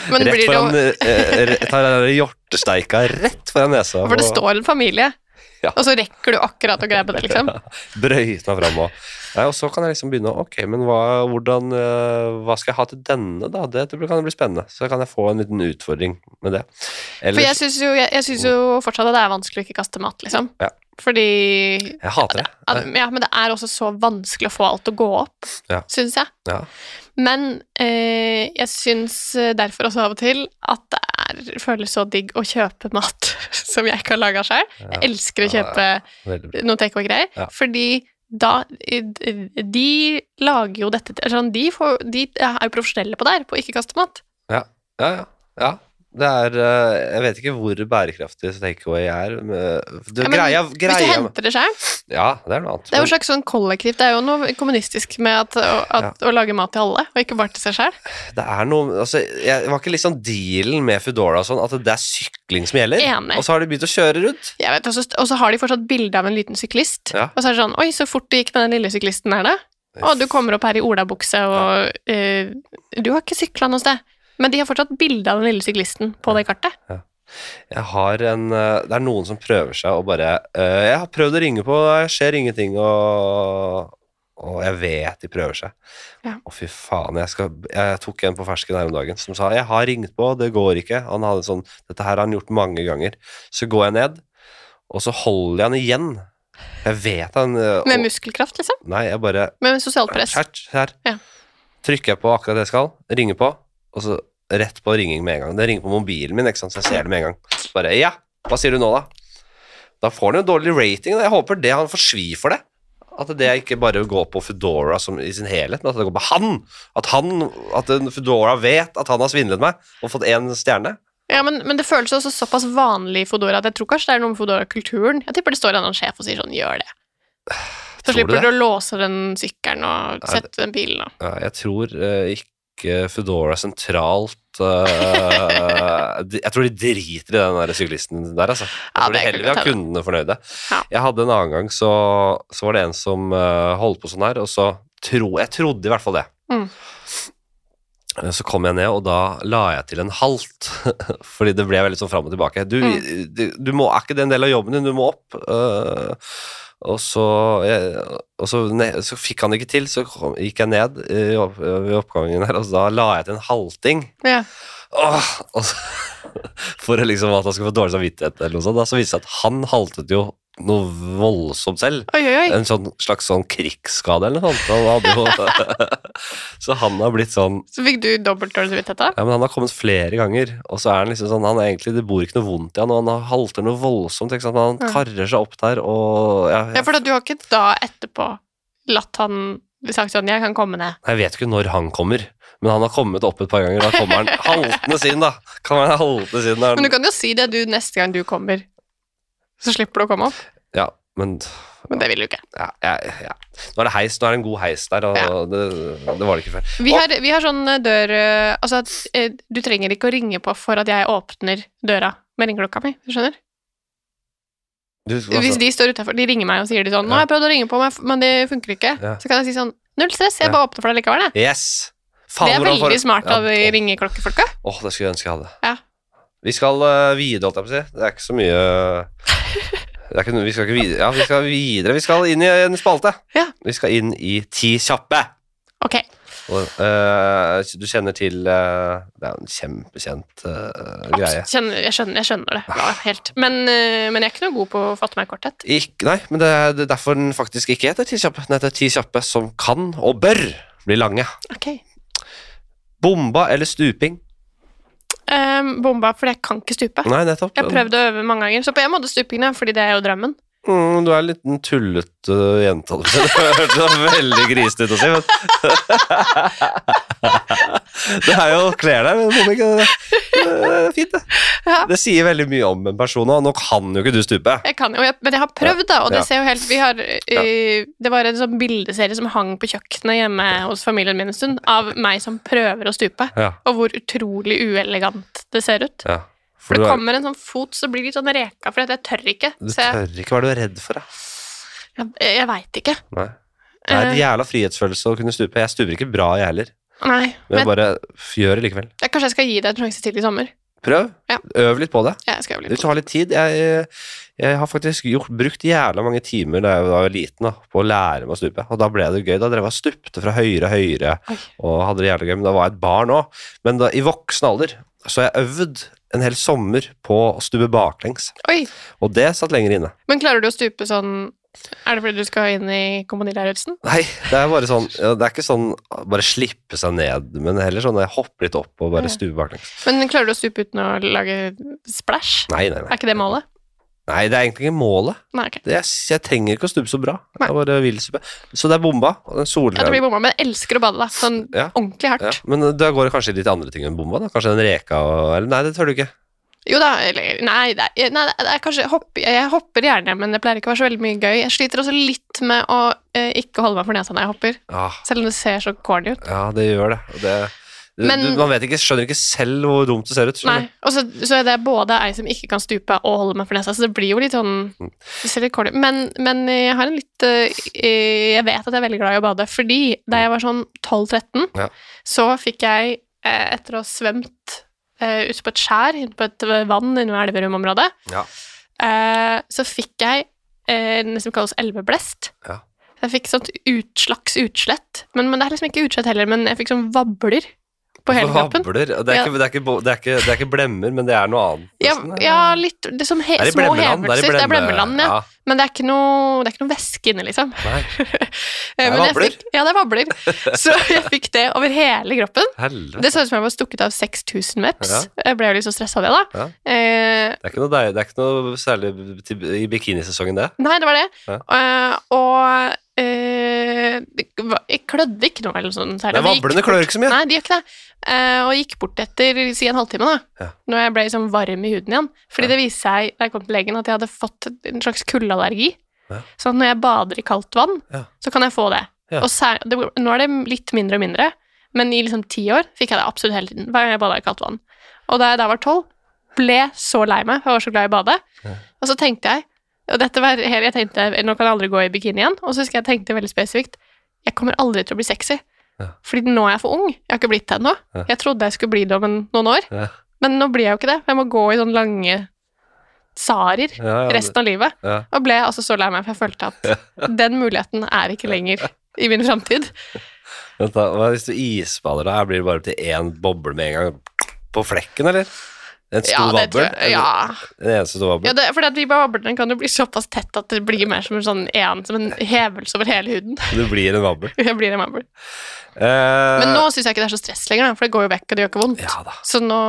Men rett blir det foran jo eh, eh, Tar den hjortesteika rett foran nesa. For det står en familie. Ja. Og så rekker du akkurat å grepe det, liksom. Brøyte meg fram og og så kan jeg liksom begynne Ok, men hva, hvordan, eh, hva skal jeg ha til denne, da? Det kan bli spennende. Så kan jeg få en liten utfordring med det. For jeg syns jo, jo fortsatt at det er vanskelig å ikke kaste mat, liksom. Ja. Fordi Jeg hater det. at, Ja, men det er også så vanskelig å få alt til å gå opp, Ja. syns jeg. Ja. Men eh, jeg syns derfor også av og til at det er, føles så digg å kjøpe mat som jeg ikke har laga sjøl. Jeg elsker å kjøpe ja, noen noe takeaway-greier, Ja. fordi da De lager jo dette sånn, de, får, de er jo profesjonelle på det her, på å ikke kaste mat. Ja, ja. ja. Det er eh, Jeg vet ikke hvor bærekraftig takeaway er. men- Det, Ja, men greia, Hvis du henter det sjøl. Ja, det er noe annet. Det er jo slags sånn kollektivt, det er jo noe kommunistisk med at, å, ja. å lage mat til alle, og ikke bare til seg sjøl. Det er noe altså, jeg, Var ikke liksom dealen med Foodora sånn at det er sykling som gjelder? Enig. Og så har de begynt å kjøre rundt? Jeg vet, Og så har de fortsatt bilde av en liten syklist. Ja. Og så er det sånn Oi, så fort det gikk med den lille syklisten her, da. Å, du kommer opp her i olabukse, og uh, Du har ikke sykla noe sted. Men de har fortsatt bilde av den lille syklisten på det kartet. Jeg har en eh, Det er noen som prøver seg å bare eh, Jeg har prøvd å ringe på, det skjer ingenting, og, og jeg vet de prøver seg. Ja. Å, fy faen. Jeg, skal, jeg tok en på fersken her om dagen som sa jeg har ringt på, det går ikke. Han hadde sånn Dette her har han gjort mange ganger. Så går jeg ned, og så holder jeg han igjen. Jeg vet han og, Med muskelkraft, liksom. Nei, jeg bare Med sosialt press. Her, her. Ja. Trykker jeg på akkurat det jeg skal, ringer på, og så rett på ringing med en gang. Det ringer på mobilen min, ikke sant? så jeg ser det med en gang. Så bare Ja, hva sier du nå, da? Da får han jo dårlig rating. Jeg håper det han får svi for det. At det ikke bare går på Foodora som i sin helhet, men at det går på han. At han, at Foodora vet at han har svindlet meg og fått én stjerne. Ja, men, men det føles også såpass vanlig i Foodora at jeg tror kanskje det er noe med Foodora-kulturen. Jeg tipper det står en annen sjef og sier sånn, gjør det. Så du slipper det? du å låse den sykkelen og sette den bilen og Ja, jeg tror uh, ikke Foodora sentralt uh, de- Jeg tror de driter i den der syklisten der, altså. Jeg Ja, tror de heller vil ha kundene fornøyde. Ja. Jeg hadde en annen gang, så, så var det en som uh, holdt på sånn her, og så tro, Jeg trodde i hvert fall det. Mm. Eh, Så kom jeg ned, og da la jeg til en halt. Fordi det ble veldig sånn fram og tilbake. Du, Mm. du, du må, er ikke det en del av jobben din, du må opp. eh, og så, og så, så fikk han det ikke til, så kom, gikk jeg ned i, opp, ved oppgangen her, og da la jeg til en halting. Ja. Åh, så, for liksom at han skulle få dårlig samvittighet, eller noe sånt, da, så viste det seg at han haltet jo noe voldsomt selv. Oi, oi, oi. En sånn, slags sånn krigsskade eller noe sånt. Han så han har blitt sånn Så fikk du dobbelt dårlig samvittighet ja, men Han har kommet flere ganger, og så er han liksom sånn han er egentlig, Det bor ikke noe vondt i han, og han halter noe voldsomt. Ikke sant? Han Ja. karrer seg opp der, og ja, Ja, for da, du har ikke da etterpå latt han sagt sånn, jeg kan komme ned. Jeg vet ikke når han kommer, men han har kommet opp et par ganger. Da kommer han haltende sin, da. Kan han haltende sin der. Men du kan jo si det du neste gang du kommer, så slipper du å komme opp. Ja, men Men det vil du ikke. ja, ja, ja. Nå er det heis, nå er det en god heis der, og det, det var det ikke før. Vi har, vi har sånn eh, dør eh, Altså at eh, du trenger ikke å ringe på for at jeg åpner døra med ringeklokka mi. Du skjønner? Du, altså, Hvis de står utafor, de ringer meg og sier de sånn 'Nå har jeg prøvd å ringe på, men- men det funker ikke', så kan jeg si sånn 'Null stress, jeg bare åpner for deg likevel', jeg. Yes! Faen, Det er veldig for... smart av Ja, de åh. oh, det skulle jeg ønske jeg hadde. Ja. Vi skal uh, videre, holdt jeg på å si. Det er ikke så mye det er ikke, Vi skal ikke videre. Ja, vi skal videre. Vi skal inn i en spalte. Ja. Vi skal inn i Ti kjappe. Ok. Og, uh, du kjenner til uh, Det er jo en kjempekjent uh, greie. Kjenner, jeg, skjønner, jeg skjønner det. Ja, helt. Men, eh, men jeg er ikke noe god på å fatte meg i korthet. Nei, men det er, er derfor den faktisk ikke heter Ti kjappe. Den heter Ti kjappe som kan og bør bli lange. Ok. Bomba eller stuping? Ehm, bomba, fordi jeg kan ikke stupe. Nei, nettopp. Jeg har prøvd å øve mange ganger, så på en måte stupingene, fordi det er jo drømmen. Mm, du er en liten tullete jente. Jeg på. Det hørtes veldig grisete ut å si, men Det er jo kler deg, men ikke det. Er fint, det. Ja. Det sier veldig mye om en person, og nå kan jo ikke du stupe. Jeg kan jo, men jeg har prøvd, da, og det ser jo helt Vi har uh, Det var en sånn bildeserie som hang på kjøkkenet hjemme hos familien min en stund, av meg som prøver å stupe, Ja, og hvor utrolig uelegant det ser ut. ja. For det er, kommer en sånn fot, så blir det litt sånn reka, for jeg tør ikke. du tør ikke hva du er redd for, da. jeg, jeg veit ikke. Nei. Det er Eh. en jævla frihetsfølelse å kunne stupe. Jeg stuper ikke bra, jeg heller, Nei. men Men bare gjør det likevel. jeg, kanskje jeg skal gi deg en sjanse til i sommer. Prøv. Ja. Øv litt på det. Ja, jeg skal øve litt på det. tar litt tid. Jeg, Jeg har faktisk gjort, brukt jævla mange timer da jeg var liten da, på å lære meg å stupe, og da ble det gøy. Da drev jeg og stupte fra høyre og høyre Oi. og hadde det jævla gøy, men da var jeg et barn òg. Men da, i voksen alder så har jeg øvd en hel sommer på å stupe baklengs, Oi. og det satt lenger inne. Men klarer du å stupe sånn Er det fordi du skal inn i kompanilærerutsen? Nei, det er bare sånn Det er ikke sånn bare slippe seg ned, men heller sånn jeg hopper litt opp og bare stuper baklengs. Men klarer du å stupe uten å lage splash? Nei, nei, nei. Er ikke det målet? Nei, det er egentlig ikke målet. Nei, ok. Det er, jeg trenger ikke å stupe så bra. Nei. Jeg bare vil stupe. Så det er bomba. Og den solkrem. blir bomba, men jeg elsker å bade, da. Sånn Ja. ordentlig hardt. Ja, men da går det kanskje litt andre ting enn bomba? da? Kanskje den reka og Eller nei, det tør du ikke. Jo da, eller Nei, det er, nei, det er kanskje hopp, Jeg hopper gjerne, men det pleier ikke å være så veldig mye gøy. Jeg sliter også litt med å eh, ikke holde meg for nesa når jeg hopper, Ja, selv om det ser så corny ut. ja det gjør det. Det Men- du, man vet ikke, skjønner ikke selv hvor dumt det ser ut. Nei, og så, så er det både ei som ikke kan stupe og holde meg for nesa, så det blir jo litt sånn Mm. Det ser litt ut. Men, men jeg har en litt eh, Jeg vet at jeg er veldig glad i å bade, fordi da jeg var sånn 12-13, Ja. så fikk jeg, eh, etter å ha svømt eh, ute på et skjær, på et vann inne ved Elverum-området, Ja. så fikk jeg det som kalles elveblest. Ja. Jeg fikk sånt ut, slags utslett, men, men det er liksom ikke utslett heller, men jeg fikk sånn vabler på hele kroppen. Vabler. Det er, ikke, det, er ikke, det, er ikke, det er ikke blemmer, men det er noe annet. Ja, ja, litt det er som he, Det er små hevelser. Det er Blemmeland, ja. ja. Men det er ikke noe, det er ikke noe væske inni, liksom. Nei, Det er vabler. Fikk, ja, det er vabler. Så jeg fikk det over hele kroppen. helvete. Det så ut som jeg var stukket av 6000 veps. Ja. Jeg ble jo litt så stressa av det, da. Eh, Det er ikke noe, deilig, det er ikke noe særlig i bikinisesongen, det. nei, det var det. Eh, og eh, jeg klødde ikke noe eller sånn særlig. Nei, Det vablene klør ikke så mye. Nei, de gjør ikke det. Eh, og gikk bort etter si en halvtime, da. Ja. Når jeg ble liksom varm i huden igjen. Fordi Ja. det viste seg da jeg kom til legen, at jeg hadde fått en slags kuldeallergi. Ja. Sånn at når jeg bader i kaldt vann, Ja. så kan jeg få det. Og sær, det. Nå er det litt mindre og mindre, men i liksom ti år fikk jeg det absolutt hele tiden. Hver gang jeg bada i kaldt vann. Og da jeg da var tolv, ble så lei meg, for jeg var så glad i å bade. Og så tenkte jeg og dette var helt, Jeg tenkte nå kan jeg aldri gå i bikini igjen. Og så husker jeg jeg tenkte veldig spesifikt jeg kommer aldri til å bli sexy. Ja. Fordi nå er jeg for ung. Jeg har ikke blitt det ennå. Ja. Jeg trodde jeg skulle bli det om en, noen år, Ja. men nå blir jeg jo ikke det. Jeg må gå i sånne lange sarer resten av livet. Og ble altså så lei meg, for jeg følte at den muligheten er ikke lenger i min framtid. Vent da, hva hvis du isbader da? Blir det bare til én boble med en gang på flekken, eller? En stor Ja, vabbel? Ja. En eneste stor vabbel? ja det, fordi at de bablene kan jo bli såpass tett at det blir mer som en sånn en, som en hevelse over hele huden. Du blir en vabbel. Jeg blir en vabbel. Uh, Men nå syns jeg ikke det er så stress lenger, for det går jo vekk, og det gjør ikke vondt. Ja. Så nå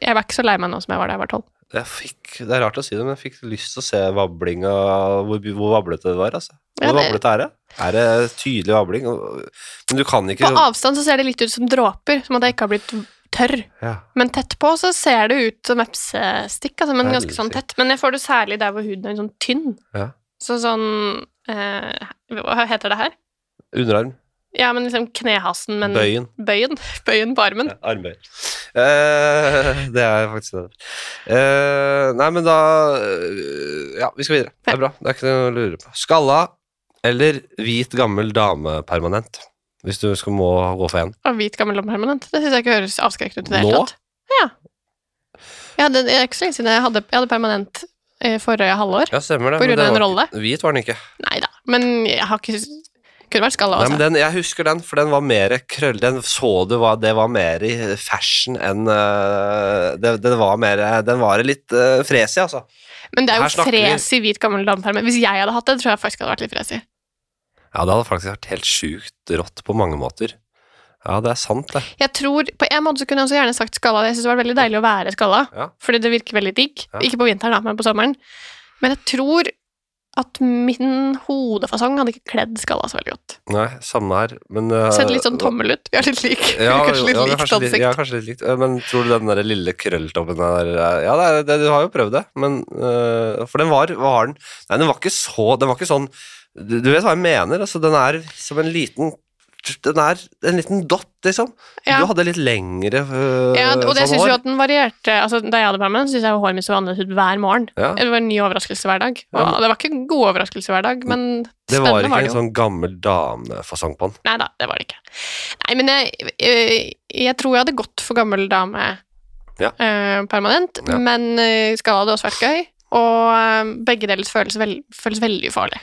Jeg var ikke så lei meg nå som jeg var da jeg var tolv. Det er rart å si det, men jeg fikk lyst til å se vablinga, hvor, hvor vablete det var. altså. Hvor Ja, det- vablete er det? Er det tydelig vabling? Men du kan ikke På avstand så ser det litt ut som dråper, som at jeg ikke har blitt tørr. ja. Men tett på så ser det ut som vepsestikk, altså, men ganske sånn tett. Men jeg får det særlig der hvor huden er sånn tynn. Ja. Så sånn eh, Hva heter det her? Underarm. Ja, men liksom knehasen, men Bøyen. Bøyen, bøyen på armen. Ja, armbøy. Eh, det er faktisk det. Eh, nei, men da eh, Ja, vi skal videre. Det er bra. Det er ikke noe å lure på. Skalla eller hvit, gammel dame permanent? Hvis du skal må gå for én. Og hvit gammel permanent. Det syns jeg ikke høres avskrekkende ut i det hele tatt. Ja. Jeg hadde, jeg, ikke så lenge siden jeg hadde, jeg hadde permanent i forrige halvår. Ja, stemmer det. På grunn av en rolle? Hvit var den ikke. Nei da, men jeg har ikke Kunne vært skalla Nei, også. men den, jeg husker den, for den var mer krøll... Den så du hva Det var mer i fashion enn uh, det, det var mer Den var litt uh, fresig, altså. Men det er jo fresig hvit gammel damepermanent. Hvis jeg hadde hatt det, tror jeg faktisk hadde vært litt fresig. Ja, det hadde faktisk vært helt sjukt rått på mange måter. Ja, det er sant, det. Jeg tror, På en måte så kunne jeg også gjerne sagt skalla. Jeg synes det var veldig deilig å være skalla, Ja. fordi det virker veldig digg. Ja. Ikke på vinteren, da, men på sommeren. Men jeg tror at min hodefasong hadde ikke kledd skalla så veldig godt. Nei, samme her, men uh, Sett litt sånn tommel ut. Vi er litt like. Ja, kanskje litt ja, likt kanskje litt, ansikt. ja, kanskje litt likt. Eh, Men tror du den der lille krølltoppen der er- Ja, det, det, du har jo prøvd det, men uh, For den var, var den Nei, den var ikke så Den var ikke sånn Du, du vet hva jeg mener? Altså, den er som en liten Den er en liten dott, liksom. Ja. Du hadde litt lengre øh, Ja, og det sånn syns jo at den varierte altså, Da jeg hadde permen, syntes jeg håret mitt så annerledes ut hver morgen. Ja. Det var en ny overraskelse hver dag. Og Ja, det var ikke en god overraskelse hver dag, men Det var jo ikke var en sånn gammel damefasong på den. Nei da, det var det ikke. Nei, men jeg, øh, jeg tror jeg hadde gått for gammel dame Ja. eh, permanent, men øh, skalla hadde også vært gøy. Og eh, begge deler føles, vel, føles veldig ufarlig.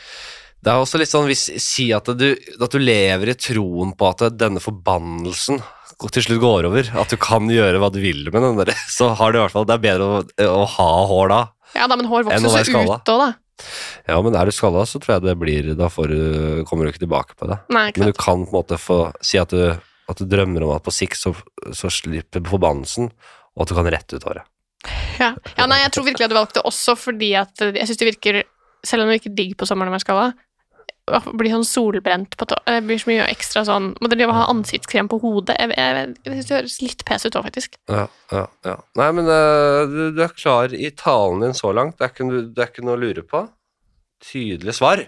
Det er også litt sånn hvis, Si at du, at du lever i troen på at denne forbannelsen til slutt går over. At du kan gjøre hva du vil med den der. Så har du i hvert fall Det er bedre å, å ha hår da. Ja da, men hår vokser seg ut òg, da. Ja, men er du skalla, så tror jeg det blir Da får du, kommer du ikke tilbake på det. Nei, Men du kan på en måte få si at du, at du drømmer om at på sikt så, så slipper forbannelsen, og at du kan rette ut håret. Ja. ja, nei, jeg tror virkelig at du valgte også fordi at jeg syns det virker Selv om det virker digg på sommeren å være skalla, blir sånn solbrent på tå... Det blir så mye ekstra sånn Må dere ha ansiktskrem på hodet? Jeg, jeg, jeg synes det høres litt pes ut òg, faktisk. Ja, ja, ja. Nei, men uh, du, du er klar i talen din så langt. Det er ikke, det er ikke noe å lure på. Tydelig svar.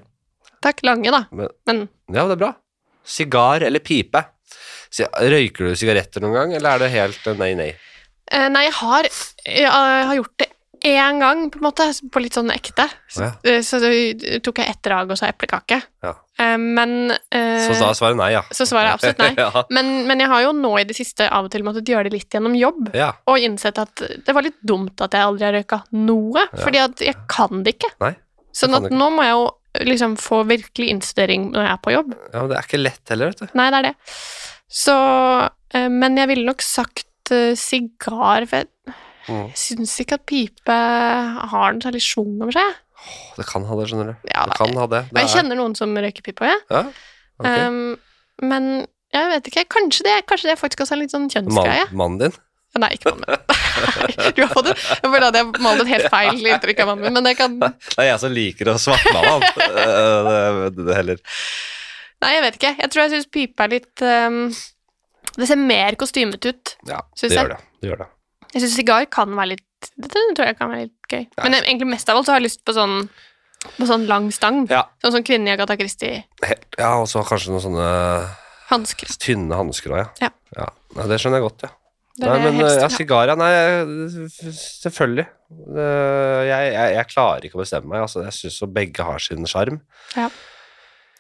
Takk. Lange, da. Men, Men ja, det er bra. Sigar eller pipe? Røyker du sigaretter noen gang, eller er det helt eh, nei, nei? Uh, Nei, jeg har, jeg har gjort det én gang, på en måte, på litt sånn ekte. Så, Ja. eh, så tok jeg ett drag og så eplekake. Ja. Eh, Men eh, Så da er svaret nei, ja. så svaret er absolutt nei. ja. Men, men jeg har jo nå i det siste av og til måttet gjøre det litt gjennom jobb. Og innsett at det var litt dumt at jeg aldri har røyka noe, fordi at jeg kan det ikke. Nei, Sånn at ikke. nå må jeg jo liksom få virkelig innstudering når jeg er på jobb. Ja, men det er ikke lett heller, vet du. Nei, det er det. Så eh, Men jeg ville nok sagt eh, sigar, for jeg, Mm. jeg syns ikke at pipe har noe særlig schwung over seg. Det kan ha det, skjønner du. Ja, det kan ha det. Det jeg er- kjenner noen som røyker pipe òg, jeg. ja? Okay. Um, men jeg vet ikke. Kanskje det, kanskje det faktisk også er en litt sånn kjønnsgreie. Man, mannen din? Nei, ikke mannen min. du har fått det. Jeg føler at jeg malte et helt feil inntrykk av mannen min, men det kan Det er jeg som liker å svartmale han. Eh, det, det heller. Nei, jeg vet ikke. Jeg tror jeg syns pipe er litt um, Det ser mer kostymete ut. Ja, Syns det jeg. gjør det. det gjør det. Jeg syns sigar kan være litt Det tror jeg kan være litt gøy. Men egentlig mest av alt så har jeg lyst på sånn på sånn lang stang. Ja. Sånn som kvinnen i Agatha Christie. Ja, og så kanskje noen sånne Hansker. tynne hansker òg, Ja. ja. Nei, det skjønner jeg godt, ja. Det Nei, men helst- ja, sigar, ja. Nei, selvfølgelig. Jeg, jeg, jeg klarer ikke å bestemme meg. Altså, jeg syns begge har sin sjarm.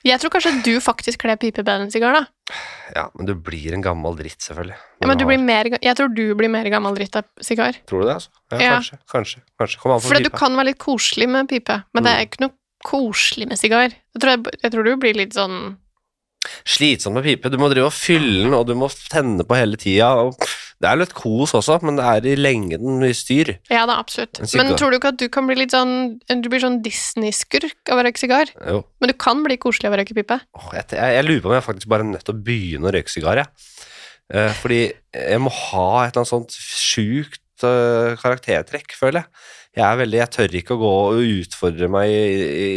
Jeg tror kanskje du faktisk kler pipe bedre enn sigar, da. Ja, men du blir en gammel dritt, selvfølgelig. Ja, men du blir mer, jeg tror du blir mer gammel dritt av sigar. Tror du det, altså? Ja, Ja. kanskje. Kanskje. kanskje. Kom an på For du kan være litt koselig med pipe, men det Mm. er ikke noe koselig med sigar. Jeg tror, jeg, jeg tror du blir litt sånn Slitsom med pipe. Du må drive og fylle den, og du må tenne på hele tida. og Det er litt kos også, men det er i lengden mye styr. Ja da, absolutt. Men tror du ikke at du kan bli litt sånn Du blir sånn Disney-skurk av å røyke sigar? Jo. Men du kan bli koselig av å røyke pipe. Åh, jeg, jeg, jeg lurer på om jeg faktisk bare er nødt til å begynne å røyke sigar, jeg. Eh, fordi jeg må ha et eller annet sånt sjukt eh, karaktertrekk, føler jeg. Jeg er veldig, jeg tør ikke å gå og utfordre meg i,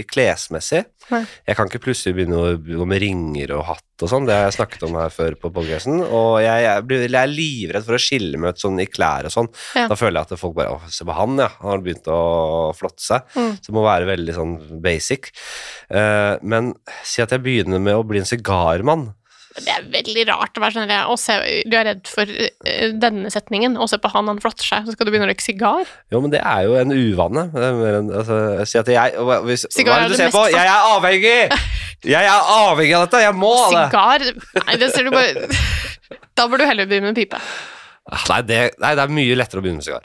i klesmessig. Nei. Jeg kan ikke plutselig begynne å gå med ringer og hatt og sånn, det har jeg snakket om her før på podkasten. og jeg, jeg, blir, jeg er livredd for å skille meg ut sånn i klær og sånn. Ja. Da føler jeg at folk bare, Å, se på han, ja, han har begynt å flotte seg. Mm. Så det må være veldig sånn basic. Uh, men si at jeg begynner med å bli en sigarmann. Det er veldig rart å være sånn Du er redd for eh, denne setningen, og se på han, han flotter seg, så skal du begynne å røyke sigar? Jo, men det er jo en uvane. Altså, si at jeg hva- hvis, Sigar er det du det ser på? Jeg er avhengig! Jeg er avhengig av dette! Jeg må det! Sigar Nei, det ser du bare Da bør du heller begynne med pipe. Ah, Nei det, nei, det er mye lettere å begynne med sigar.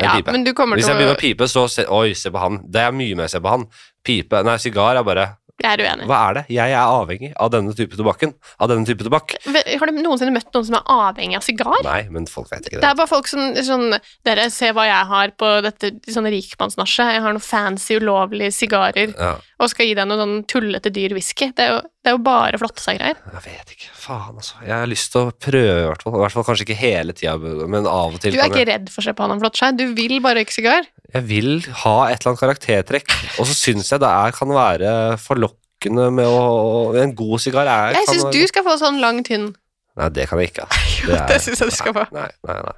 Ja, men du kommer Hvis jeg begynner med pipe, så se, Oi, se på han. Det er mye mer å se på han. Pipe Nei, sigar er bare Jeg er uenig. Hva er det? Jeg er avhengig av denne type tobakken. Av denne type tobakk. Har du noensinne møtt noen som er avhengig av sigar? Nei, men folk vet ikke Det det. er bare folk som sånn Dere, se hva jeg har på dette sånn rikmannsnasjet. Jeg har noen fancy, ulovlige sigarer Ja, og skal gi deg noe sånn tullete dyr whisky. Det er jo, det er jo bare flotte seg greier. jeg vet ikke. Faen, altså. Jeg har lyst til å prøve, i hvert fall. I hvert fall kanskje ikke hele tida, men av og til. Du er ikke jeg- redd for å se på han han flott seg. Du vil bare røyke sigar. Jeg vil ha et eller annet karaktertrekk, og så syns jeg det er, kan være forlokkende med å En god sigar er Jeg syns du skal få sånn lang, tynn. Nei, det kan jeg ikke. ha. Jo, det syns jeg du skal få. Nei, nei, nei.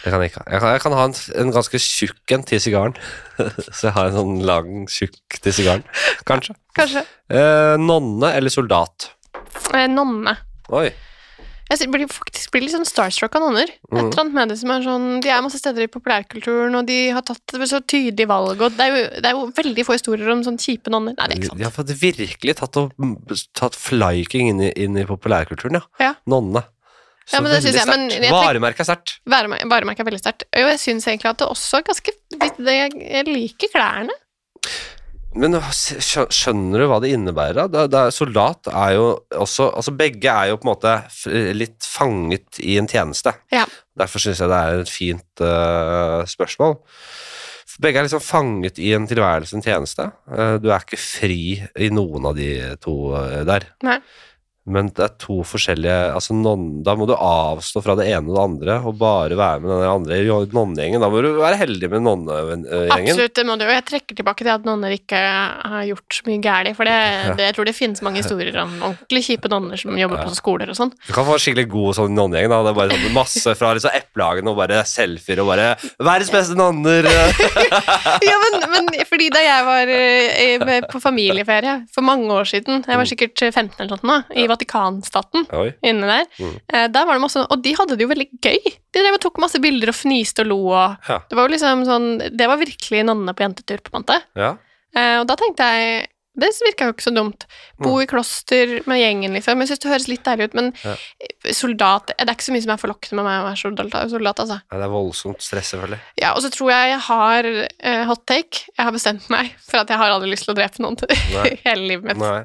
Det kan jeg ikke. ha. Jeg kan, jeg kan ha en, en ganske tjukk en til sigaren. så jeg har en sånn lang, tjukk til sigaren. Kanskje. Kanskje. Eh, nonne eller soldat? Eh, nonne. Oi. Jeg blir faktisk blir litt sånn starstruck av nonner. Et Mm. eller annet med det som er sånn De er masse steder i populærkulturen, og de har tatt så tydelig valg, og det er jo, det er jo veldig få historier om sånn kjipe nonner. Nei, det er ikke sant. De har fått virkelig tatt, og, tatt flyking inn i, inn i populærkulturen, ja. Ja. Nonnene. Så Ja, men det synes jeg, men jeg Varemerket er sterkt. Varemerket er veldig sterkt. Og jeg syns egentlig at det også er ganske det, Jeg liker klærne. Men skjønner du hva det innebærer? da? Det, det soldat er jo også Altså, begge er jo på en måte litt fanget i en tjeneste. Ja. Derfor syns jeg det er et fint uh, spørsmål. Begge er liksom fanget i en tilværelse, en tjeneste. Uh, du er ikke fri i noen av de to uh, der. Nei. Men det er to forskjellige altså non, Da må du avstå fra det ene og det andre og bare være med den andre nonnegjengen. Da må du være heldig med nonnegjengen. Absolutt, det må du. Og jeg trekker tilbake til at nonner ikke har gjort så mye galt. For det, det, jeg tror det finnes mange historier om ordentlig kjipe nonner som jobber på skoler og sånn. Du kan få en skikkelig god sånn nonnegjeng. da. Det er bare sånn masse fra liksom Eplehagen og bare selfier og bare 'Verdens beste nonner'. Ja, men, men fordi da jeg var eh, på familieferie for mange år siden, jeg var sikkert 15 eller noe, sånt nå, i Vatikanstaten Oi. inne der, Mm. eh, der var det masse, og de hadde det jo veldig gøy. De drev og tok masse bilder og fniste og lo, og Ja. det var jo liksom sånn, det var virkelig nonnene på jentetur, på en måte. Ja. Eh, og da tenkte jeg, det virka jo ikke så dumt. Bo i kloster med gjengen, liksom. Jeg syns det høres litt deilig ut, men Ja. soldat Det er ikke så mye som er forlokkende med meg å være soldat, soldat altså. Ja, Det er voldsomt stress, selvfølgelig. Ja, og så tror jeg jeg har eh, hot take. Jeg har bestemt meg for at jeg har aldri lyst til å drepe noen hele livet mitt. Nei.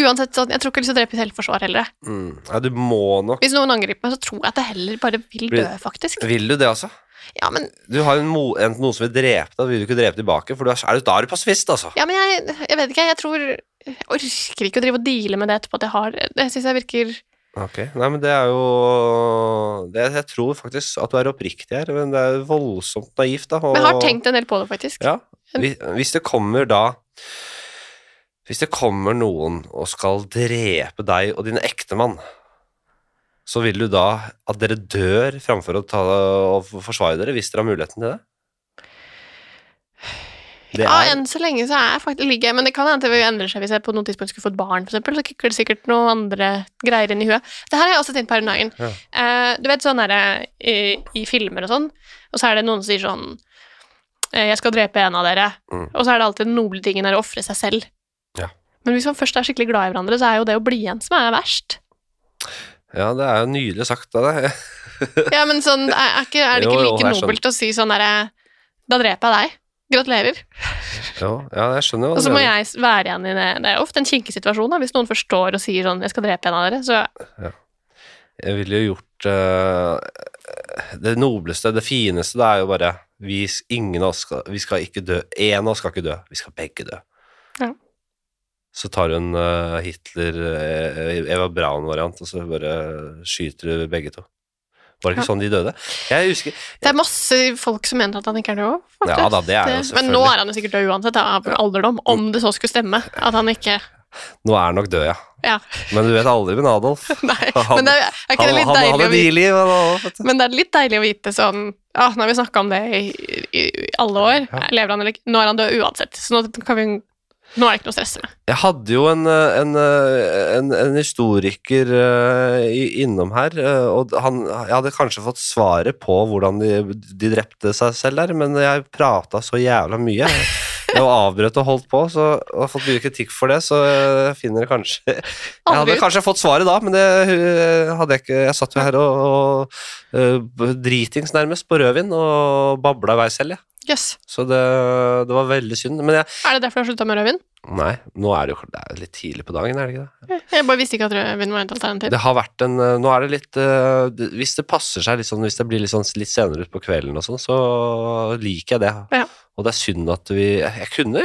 Uansett, sånn, jeg tror ikke jeg har lyst til å drepe i selvforsvar heller. Mm. Ja, du må nok Hvis noen angriper meg, så tror jeg at jeg heller bare vil dø, faktisk. Vil du det, altså? Ja, men, Du har jo en, noen som vil drepe deg, vil du ikke drepe tilbake, for du er, er du, da er du pasifist, altså. ja, men jeg, jeg vet ikke, jeg tror Jeg orker ikke å drive og deale med det etterpå at jeg har Det syns jeg virker Ok, Nei, men det er jo det, Jeg tror faktisk at du er oppriktig her, men det er voldsomt naivt, da. og- Men jeg har tenkt en del på det, faktisk. Ja, hvis det kommer da Hvis det kommer noen og skal drepe deg og din ektemann, så vil du da at dere dør framfor å ta forsvare dere, hvis dere har muligheten til det? Det Ja, enn så lenge så er jeg faktisk ligger Men det kan hende det vil endre seg hvis jeg på noe tidspunkt skulle fått barn, for eksempel, så kikker det sikkert noen andre greier inn i huet. Det her har jeg også tenkt på her om dagen. Ja. Uh, du vet sånn derre i, i filmer og sånn, og så er det noen som sier sånn eh, 'Jeg skal drepe en av dere', Mm. og så er det alltid den noble tingen er å ofre seg selv. Ja. Men hvis man først er skikkelig glad i hverandre, så er jo det å bli igjen som er verst. Ja, det er jo nydelig sagt av deg. Ja, men sånn, er, ikke, er det ikke jo, like jeg skjønner. nobelt å si sånn derre 'Da dreper jeg deg'. Gratulerer. Jo, ja, jeg skjønner jo Og så må jeg være igjen i det. Det er ofte en kinkig situasjon da, hvis noen forstår og sier sånn 'jeg skal drepe en av dere', så Jeg ville jo gjort uh, Det nobleste, det fineste, det er jo bare vi, ingen av oss skal, vi skal ikke dø. Én av oss skal ikke dø. Vi skal begge dø. Så tar hun eh, Hitler, uh, Eva Braun-variant, og så bare skyter du begge to. Var det ikke Ja. sånn de døde? Jeg husker Det er masse folk som mener at han ikke er død. faktisk. Ja da, det er jo Men nå er han jo sikkert død uansett, av alderdom. Om det så skulle stemme at han ikke Nå er han nok død, ja. Ja. Men du vet aldri med Adolf. Nei. Han- Men det er, er ikke Han, det litt deilig å vite. Men det er litt deilig å vite sånn Ja, nå har vi snakka om det i, i, i alle år. Ja. Lever han eller ikke? Nå er han død uansett. Så nå kan vi Nå er det ikke noe stress med. Jeg hadde jo en, eh, en, eh, en, en historiker eh, innom her, og han, jeg hadde kanskje fått svaret på hvordan de, de drepte seg selv der, men jeg prata så jævla mye. Jeg avbrøt og holdt på, så jeg har fått mye kritikk for det, så jeg finner det kanskje Jeg hadde kanskje fått svaret da, men det hadde jeg ikke. Jeg satt jo her og, og eh, dritings nærmest på rødvin og babla i vei selv, jeg. Yes. Så det, det var veldig synd. Men jeg Er det derfor du har slutta med rødvin? Nei, nå er det jo det er litt tidlig på dagen, er det ikke det? Jeg bare visste ikke at rødvin var et alternativ. Det har vært en eh, Nå er det litt eh, Hvis det passer seg litt sånn, hvis det blir litt, sånn, litt senere ut på kvelden og sånn, så liker jeg det. Ja. Og det er synd at vi Jeg kunne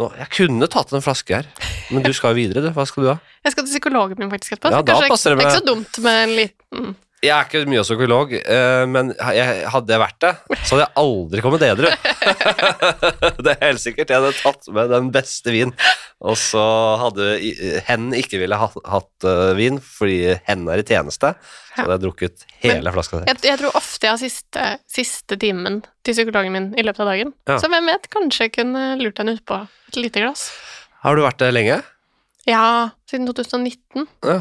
nå, Jeg kunne tatt en flaske her, men du skal jo videre, du. Hva skal du ha? Jeg skal til psykologen min faktisk etterpå. Ja, så kanskje det er ikke så dumt med en liten Jeg er ikke mye psykolog, eh, men hadde jeg vært det, så hadde jeg aldri kommet edru. det er helt sikkert. Jeg hadde tatt med den beste vin, og så hadde hen ikke ville ha, hatt eh, vin fordi hen er i tjeneste, så hadde jeg drukket hele flaska. jeg, jeg tror ofte jeg har siste, siste timen til psykologen min i løpet av dagen. Ja. Så hvem vet, kanskje jeg kunne lurt henne utpå et lite glass. Har du vært det lenge? Ja, siden 2019. Ja.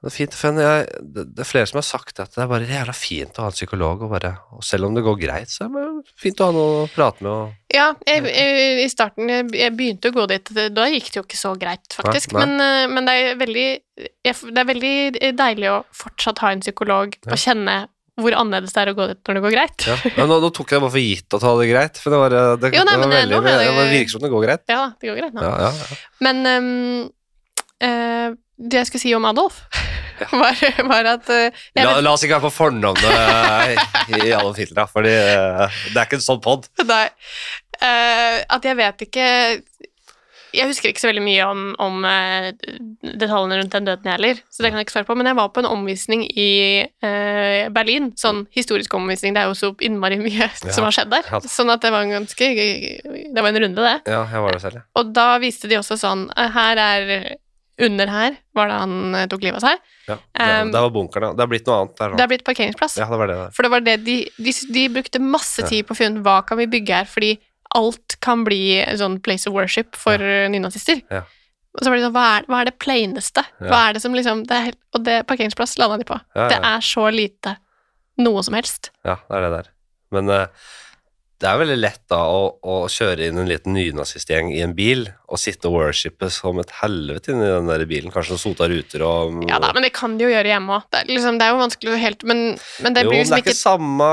Det er fint, for jeg, det, det er flere som har sagt at det er bare jævla fint å ha en psykolog, og, bare, og selv om det går greit, så er det fint å ha noe å prate med. Og, Ja, jeg, jeg, i starten jeg, begynte å gå dit, da gikk det jo ikke så greit, faktisk. Nei, Men, eh, men det er veldig Det er veldig deilig å fortsatt ha en psykolog Ja. og kjenne hvor annerledes det er å gå dit når det går greit. Ja. Men nå, nå tok jeg bare for gitt at hadde det greit. For det var, eh, det, Jo, nei, det var veldig, det- det- det virker som det går greit. Ja, det går greit nå. Ja, ja, ja. Men um, uh, det jeg skulle si om Adolf, var, var at uh, La, la oss ikke være på fornavnet i, i alle filtra, for det er ikke en sånn pod. Nei, Uh, at jeg vet ikke Jeg husker ikke så veldig mye om, om uh, detaljene rundt den døden, jeg heller, så det kan jeg ikke svare på. Men jeg var på en omvisning i uh, Berlin, sånn historisk omvisning. Det er jo så innmari mye som har skjedd der. Ja. Sånn at det var en ganske Det var en runde, det. Ja, jeg var det selv, ja. Og da viste de også sånn eh, Her er Under her var det han eh, tok livet av seg. ja. Det, Um, det var bunkeren, ja. Det har blitt noe annet der Det nå. er blitt parkeringsplass. Ja, det var det der. For det var det de, de, de brukte masse tid på å finne ut hva kan vi bygge her, fordi alt kan bli en sånn place of worship for ja. nynazister. Ja. Og så var de sånn, hva er, hva er det plaineste? Hva er det som liksom det er, Og det parkeringsplass landa de på. Ja, Det er så lite noe som helst. Ja, det er det der. Men uh, det er veldig lett da å, å kjøre inn en liten nynazistgjeng i en bil og sitte og worshipe som et helvete inni den der bilen. Kanskje noen sota ruter og Ja da, men det kan de jo gjøre hjemme òg. Det, liksom, det er jo vanskelig å helt Men, men det Jo, blir men det liksom er ikke ikke samme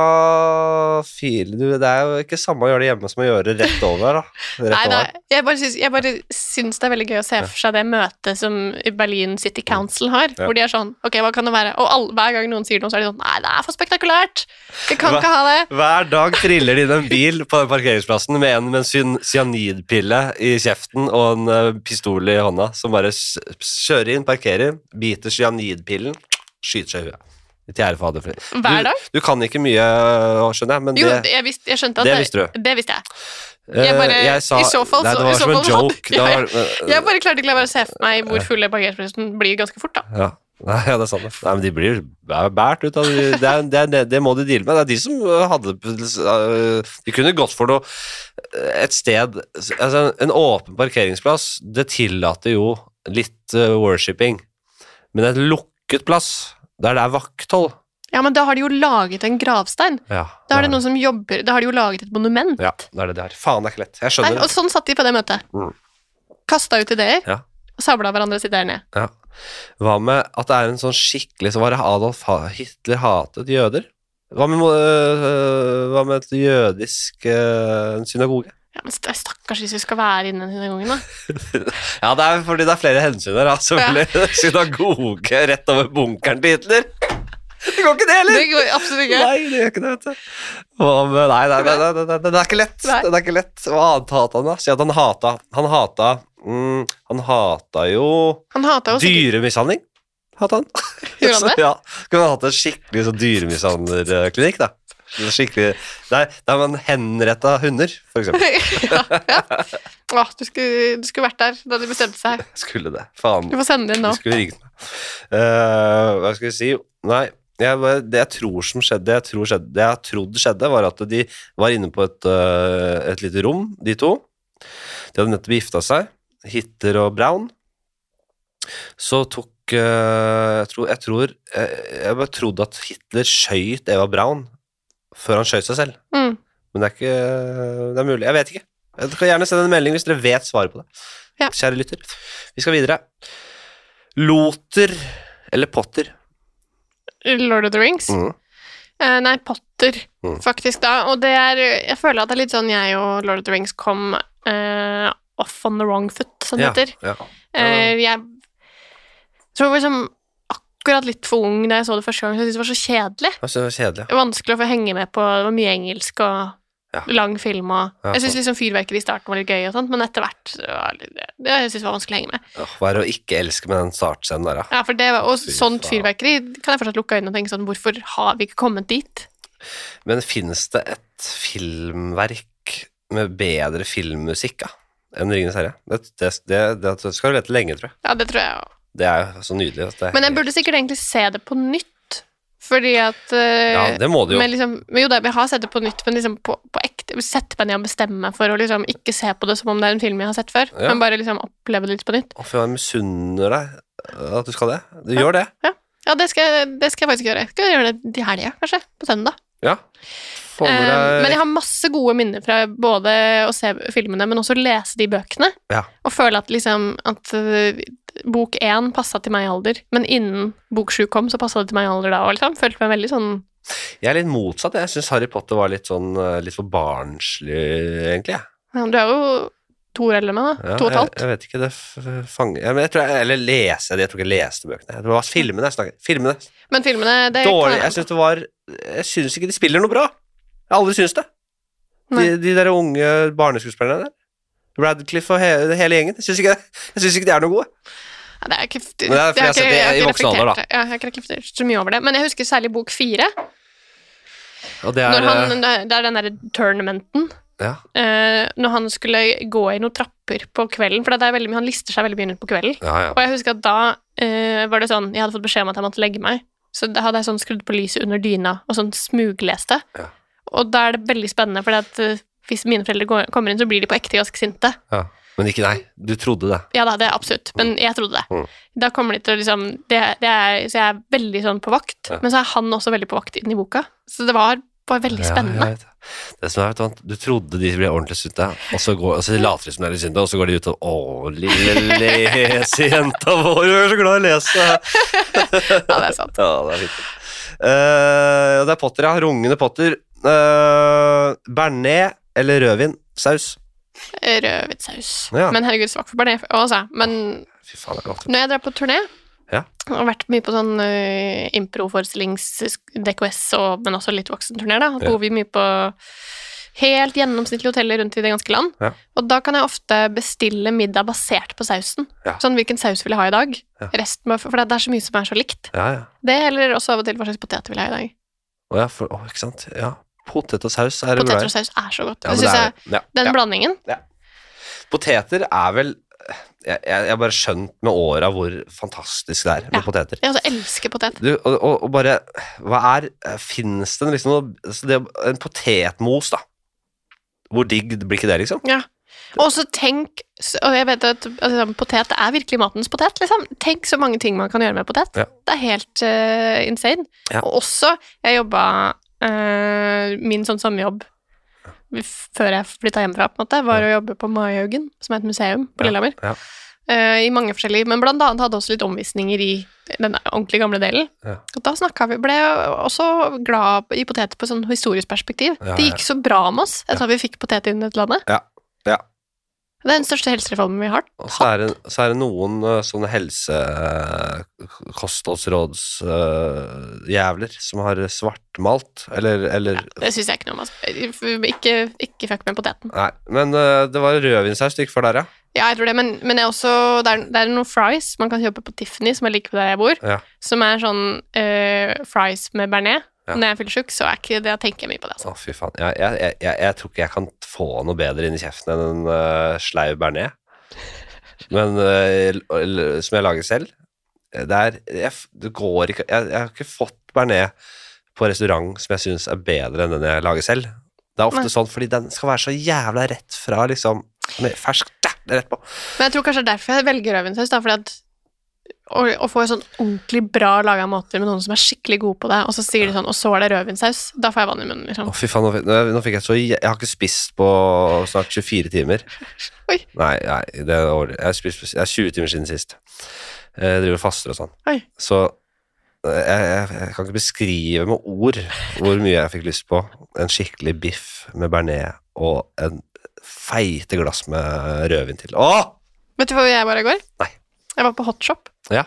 fil Det er jo ikke samme å gjøre det hjemme som å gjøre det rett over, da. Rett Nei, da, jeg, bare syns, jeg bare syns det er veldig gøy å se for seg det møtet som Berlin City Council har, Ja. hvor de er sånn Ok, hva kan det være? Og all, hver gang noen sier noe, så er de sånn Nei, det er for spektakulært! Vi kan hver, ikke ha det! Hver dag triller de inn en bil på parkeringsplassen med en med en cyanidpille i kjeften og en eh, pistol i hånda, som bare kjører inn, parkerer, biter cyanidpillen, skyter seg i huet. Til ære for Adolf Hver dag? du kan ikke mye, skjønner jeg, men Jo, det, jeg, visste, jeg at det visste du. Det visste jeg. eh, jeg bare- sa, i så fall Nei, det var så som en joke. Det Ja, var, Jeg bare klarte ikke å la være å se for meg hvor fulle parkeringsplassen blir ganske fort, da. Ja. Nei, ja, det er sant. det. Nei, men de blir bært båret ut av det, er, det, er, det, må de deale med. Det er de som hadde øh, De kunne gått for noe øh, Et sted altså En åpen parkeringsplass, det tillater jo litt uh, worshipping. Men en lukket plass, der det er vakthold Ja, men da har de jo laget en gravstein. ja, Da har det noen som jobber Da har de jo laget et monument. Ja, det er det det er. Faen, det er ikke lett. Jeg Nei, og sånn satt de på det møtet. Mm. Kasta ut ideer. Ja. Og sabla hverandre sitt der ned. Ja. Hva med at det er en sånn skikkelig Så var det Adolf Hitler hatet jøder? Hva med, øh, hva med et jødisk øh, synagoge? Ja, men Stakkars hvis vi skal være inne i synagogen, da. Ja, det er fordi det er flere hensyn her. Altså, Synagoge rett over bunkeren til Hitler. Det går ikke det heller! Det går absolutt ikke. Nei, det gjør ikke det, vet du. Nei, nei, nei, nei, det er ikke lett. Det er ikke lett. Hva annet hata han, da? Si at han hata Han hata mm, Han hata jo Han hata jo dyremishandling. Hata han. Gjorde han det? ja. Skulle hatt en skikkelig sånn dyremishandlerklinikk, da. Skikkelig Der, der man henretta hunder, for eksempel. ja, ja. Åh, du, skulle, du skulle vært der da de bestemte seg. Skulle det. Faen. Du får sende det inn nå. Skulle ringt meg. Uh, hva skal vi si? Nei, jeg, det jeg tror som skjedde, jeg, tror skjedde, det jeg trodde skjedde, var at de var inne på et, eh, et lite rom, de to. De hadde nettopp gifta seg, Hitler og Brown. Så tok eh, jeg, tror, jeg tror Jeg, jeg bare trodde at Hitler skøyt Eva Braun før han skøyt seg selv. Mm. Men det er ikke Det er mulig. Jeg vet ikke. Dere kan gjerne sende en melding hvis dere vet svaret på det. Ja. Kjære lytter. Vi skal videre. Loter eller Potter? Lord of the Rings? Mm. Eh, nei, Potter, Mm. faktisk, da. Og det er Jeg føler at det er litt sånn jeg og Lord of the Rings kom eh, off on the wrong foot, som det Ja, heter. ja. Eh, jeg tror jeg var liksom akkurat litt for ung da jeg så det første gang, så jeg syntes det var så kjedelig. Det var kjedelig. Vanskelig å få henge med på. Det var mye engelsk og Ja. lang film og Jeg syns liksom fyrverkeri i starten var litt gøy og sånt, men etter hvert det, det, jeg synes det var vanskelig å henge med. Åh, Hva er det å ikke elske med den startscenen der, da? Ja, for det var, Og sånt fyrverkeri kan jeg fortsatt lukke øynene og tenke sånn Hvorfor har vi ikke kommet dit? Men finnes det et filmverk med bedre filmmusikk da, enn Ringenes herre? Det, det, det, det skal du lete lenge, tror jeg. Ja, det tror jeg òg. Det er jo så nydelig. Men jeg burde sikkert egentlig se det på nytt. Fordi at eh, Ja, det må du jo. Men liksom, jo, da, jeg har sett det på nytt, men liksom på, på ekte Sette meg ned og bestemme meg for å liksom ikke se på det som om det er en film jeg har sett før, Ja. men bare liksom oppleve det litt på nytt. Å, for jeg misunner deg at du skal det. Du gjør det. Ja, det skal, det skal jeg faktisk gjøre. Jeg skal gjøre det i helga, kanskje. På søndag. Ja. Få med Eh, deg men jeg har masse gode minner fra både å se filmene, men også lese de bøkene. Ja. Og føle at liksom at eh, bok én passa til meg i alder, men innen bok sju kom, så passa det til meg i alder da òg, liksom. Følte meg veldig sånn Jeg er litt motsatt. Jeg syns Harry Potter var litt sånn eh, litt for barnslig, egentlig. Ja, Du er jo to år eldre enn meg, da. Ja, to og et halvt. jeg vet ikke, det fanger ja, men jeg tror jeg, Eller lese jeg tror ikke jeg leste bøkene. Det var filmene jeg snakket Filmene. Men filmene det Dårlig. Jeg syns det var Jeg syns ikke de spiller noe bra. Jeg har aldri syntes det. De, de der unge barneskuespillerne der. Radcliffe og hele, hele gjengen. Jeg syns ikke, ikke de er noe gode. Ja, det er ikke, Men det er fordi jeg har sett det i ikke voksen alder, da. reflektert- Ja, jeg har ikke reflektert så mye over det. Men jeg husker særlig bok fire. Det er Når han, eh, det er den derre tournamenten. Ja. Uh, når han skulle gå i noen trapper på kvelden, for det er veldig han lister seg veldig mye rundt på kvelden. Ja, ja. Og jeg husker at da uh, var det sånn Jeg hadde fått beskjed om at jeg måtte legge meg. Så da hadde jeg sånn skrudd på lyset under dyna og sånn smugleste. Ja. Og da er det veldig spennende, for hvis mine foreldre kommer inn, så blir de på ekte ganske sinte. ja. Men ikke deg. Du trodde det. Ja da, det er absolutt, men jeg trodde det. Mm. Da kommer de til å liksom det, det er, Så jeg er veldig sånn på vakt, Ja. men så er han også veldig på vakt inn i boka. Så det var bare veldig spennende. Ja, det. Som er, vet du, du trodde de ble ordentlig sinte, og så, går, og så later de som de er sinte, og så går de ut og Å, lille lesejenta vår, hun er så glad i å lese. Ja, det er sant. Ja, det er fint. Uh, det er Potter, ja. Rungende Potter. Uh, Bernet eller rødvinsaus? Rødvinsaus. Ja. Men herregud, svak for bearnés også. Men Fy faen, det er godt. når jeg drar på turné Ja. Jeg har vært mye på sånn uh, improforestillings-DKS, og- men også litt voksenturné. Da Ja. bor vi mye på helt gjennomsnittlige hoteller rundt i det ganske land. Ja. Og da kan jeg ofte bestille middag basert på sausen. Ja. Sånn hvilken saus vil jeg ha i dag? Ja. Resten, for det er så mye som er så likt. Ja, ja. Det eller også av og til hva slags potet vil jeg ha i dag. Å, ja, for, oh, ikke sant. Ja. Potet og saus er Potet og saus er så godt. Ja, det er, jeg, ja, den blandingen Poteter er vel Jeg jeg har bare skjønt med åra hvor fantastisk det er med Ja. poteter. Jeg også elsker potet. Du, og, og, og bare Hva er Fins det liksom noe altså det, En potetmos, da. Hvor digg blir ikke det, liksom? Ja. Og så tenk Og jeg vet at altså, potet er virkelig matens potet, liksom. Tenk så mange ting man kan gjøre med potet. Ja. Det er helt uh, insane. Ja. Og også Jeg jobba Min sånn sommerjobb før jeg flytta hjemmefra, på en måte, var å jobbe på Maihaugen, som er et museum på Lillehammer. ja. Uh, I mange forskjellige Men blant annet hadde også litt omvisninger i den ordentlig gamle delen. Ja. Og da snakka vi Ble også glad i poteter på sånn historisk perspektiv. Det gikk så bra med oss etter at vi fikk potet inn i dette landet. Ja. Det er den største helsereformen vi har. hatt. så er det, så er det noen uh, sånne helsekostholdsrådsjævler som har svartmalt, eller, eller Det syns jeg ikke noe om. Altså. Ikke, ikke fuck med poteten. Nei, men uh, det var rødvinsaus du gikk for der, ja. Ja, jeg tror det, men, men det, er også, det, er, det er noen fries man kan kjøpe på Tiffany, som er like på der jeg bor, Ja. som er sånn eh, fries med bearnés. Ja. Når jeg er fyllesyk, så er ikke det, jeg tenker jeg mye på det. Altså. Å, fy faen. Jeg, jeg, jeg, jeg, jeg tror ikke jeg kan få noe bedre inn i kjeften enn en uh, sleiv bearnés. Men uh, som jeg lager selv Det er Det går ikke jeg, har ikke fått bearnés på restaurant som jeg syns er bedre enn den jeg lager selv. Det er ofte Nei. sånn fordi den skal være så jævla rett fra liksom med Fersk da, rett på. Men jeg tror kanskje det er derfor jeg velger rødvinsaus, da, fordi at å, og få en sånn ordentlig bra laga måter med noen som er skikkelig gode på det, og så sier de sånn, og så er det rødvinsaus, da får jeg vann i munnen, Å, liksom. fy faen, nå, fikk- nå, fikk jeg så Jeg har ikke spist på snart 24 timer. Oi. Nei, nei det er. Jeg har spist jeg er 20 timer siden sist. Jeg driver og faster og sånn. Oi. Så eh, jeg, jeg, jeg kan ikke beskrive med ord hvor mye jeg fikk lyst på en skikkelig biff med bearnés og en feite glass med rødvin til. Åh! Vet du hvor jeg var i går? Nei. Jeg var på Hotshop. Ja.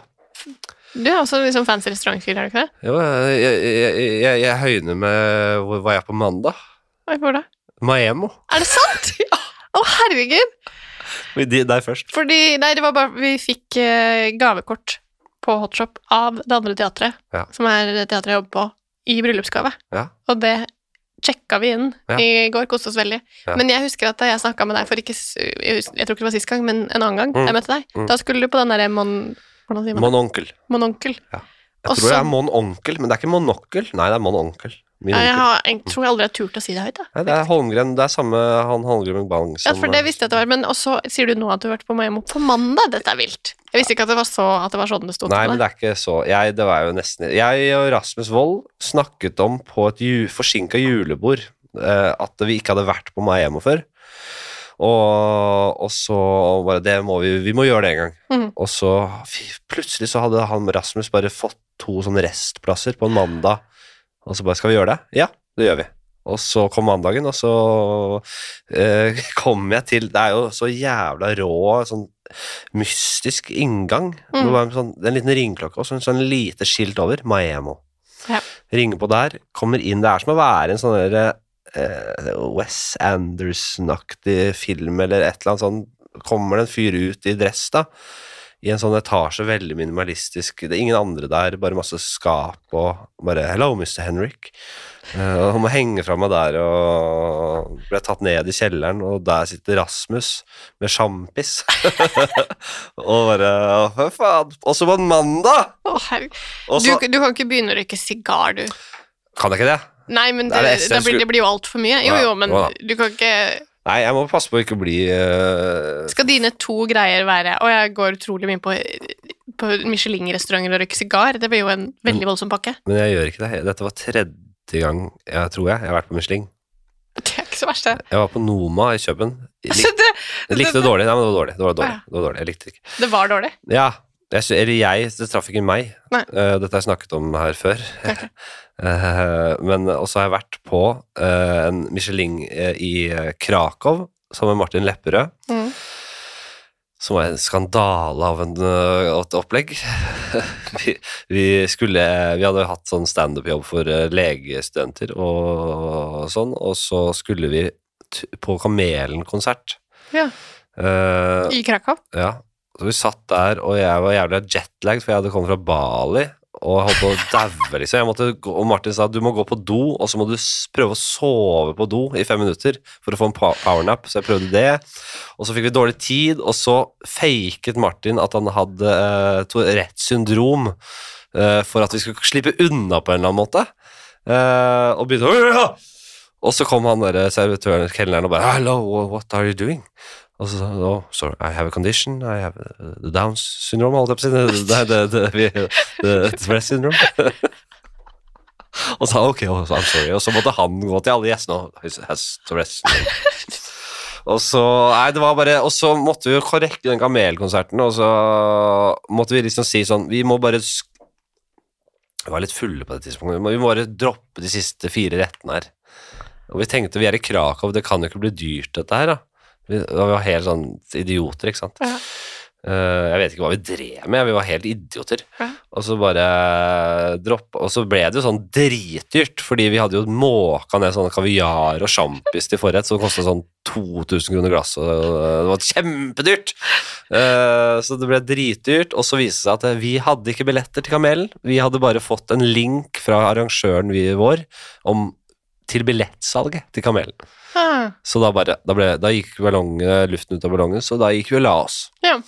Du er også liksom fancy restaurantfyr, er du ikke det? Jo, jeg, jeg, jeg, jeg høyner med Hvor var jeg på mandag? Oi, hvor da? Maemo. Er det sant? Å, herregud! De- deg først. Fordi, nei, det var bare Vi fikk eh, gavekort på Hotshop av det andre teatret, Ja. som er teatret jeg jobber på, i bryllupsgave. Ja. Og det sjekka vi inn Ja. i går, koste oss veldig. Ja. Men jeg husker at da jeg snakka med deg for ikke jeg, husker, jeg tror ikke det var sist gang, men en annen gang Mm. jeg møtte deg, Mm. da skulle du på den derre mon... Hvordan sier man det? Mon onkel. Ja. Jeg tror det er mon onkel, men det er ikke monokkel. Nei, det er mon onkel. Min jeg, har, jeg tror jeg aldri har turt å si det høyt. Da. Nei, det er Holmgren. Det er samme han Holmgren Bang Ja, som for det visste jeg at det var, men også sier du nå at du har vært på Maimo på mandag. Dette er vilt. Jeg visste ikke at det var, så, at det var sånn det sto Nei, til men det er ikke så Jeg, det var jo nesten Jeg og Rasmus Wold snakket om på et ju, forsinka julebord eh, at vi ikke hadde vært på Maemo før. Og, og så bare Det må vi Vi må gjøre det en gang. Mm. Og så fy, plutselig så hadde han Rasmus bare fått to sånne restplasser på en mandag Og så bare Skal vi gjøre det? Ja, det gjør vi. Og så kom mandagen, og så eh, kom jeg til Det er jo så jævla rå, sånn mystisk inngang. Det Mm. var en, sånn, en liten ringeklokke og så en sånn lite skilt over. Maemo. Ja. Ringer på der, kommer inn. Det er som å være en sånn der, eh, Wes Anderson-aktig film eller et eller annet sånn. Kommer det en fyr ut i dress, da, i en sånn etasje, veldig minimalistisk. Det er ingen andre der, bare masse skap og bare 'Hello, Mr. Henrik'. Uh, og han må henge fra meg der og ble tatt ned i kjelleren, og der sitter Rasmus med sjampis. og bare Hva faen? Også på en mandag! Oh. Du, du kan ikke begynne å røyke sigar, du. Kan jeg ikke det? Nei, men Det det, det blir, det blir jo altfor mye. Jo, jo, men ja, du kan ikke Nei, jeg må passe på å ikke bli uh... Skal dine to greier være Og jeg går utrolig mye på, på Michelin-restauranter og røyker sigar. Det blir jo en veldig voldsom pakke. Men jeg gjør ikke det. Dette var tredje gang, jeg tror jeg, jeg har vært på Michelin. Det er ikke så verst, det. Jeg var på Noma i Køben. Jeg Altså, lik, det, jeg likte det dårlig. Nei, men det var dårlig. Det var dårlig. Ja. Det var dårlig. Jeg likte det ikke. det var dårlig. Ja, jeg, eller jeg, det traff ikke meg. Nei. Eh, dette har jeg snakket om her før. Eh, men også har jeg vært på eh, en Michelin i Krakow sammen med Martin Lepperød. Mm. Som var en skandale av en, et opplegg. vi, vi skulle Vi hadde hatt sånn standup-jobb for legestudenter og sånn, og så skulle vi på Kamelen-konsert. Ja. Uh, I Krakow. ja, så vi satt der, og jeg var jævlig jetlagged, for jeg hadde kommet fra Bali, og holdt på å daue, liksom. Jeg måtte og Martin sa du må gå på do, og så må du prøve å sove på do i fem minutter for å få en powernap, så jeg prøvde det. Og så fikk vi dårlig tid, og så faket Martin at han hadde uh, Tourettes syndrom, eh, for at vi skulle slippe unna på en eller annen måte. Eh, og begynte å! Og så kom han der servitøren, kelneren, og bare Hello, what are you doing? Og så sa han oh, sorry, I have a condition, I have uh, the Downs syndrome, holdt jeg på å si. Det, syndrome. og så sa ok, oh, I'm sorry. Og så måtte han gå til alle gjestene og has Tourettes syndrome. Og så, nei, det var bare, og så måtte vi jo korrekte den kamelkonserten, og så måtte vi liksom si sånn Vi må bare Vi var litt fulle på det tidspunktet. Vi må bare droppe de siste fire rettene her. Og vi tenkte vi er i Krakow, det kan jo ikke bli dyrt, dette her, da. Vi, var helt sånn idioter, ikke sant. Ja. Eh, jeg vet ikke hva vi drev med, vi var helt idioter. Ja. Og så bare droppa Og så ble det jo sånn dritdyrt, fordi vi hadde jo måka ned sånn kaviar og sjampis til forrett, så det kosta sånn 2000 kroner glass, og det var kjempedyrt! Eh, så det ble dritdyrt, og så viste det seg at vi hadde ikke billetter til Kamelen. Vi hadde bare fått en link fra arrangøren vi vår om til billettsalget til Kamelen. Ah, Så da, bare, da, ble, da gikk ballong, luften ut av ballongen, så da gikk vi og la oss. ja.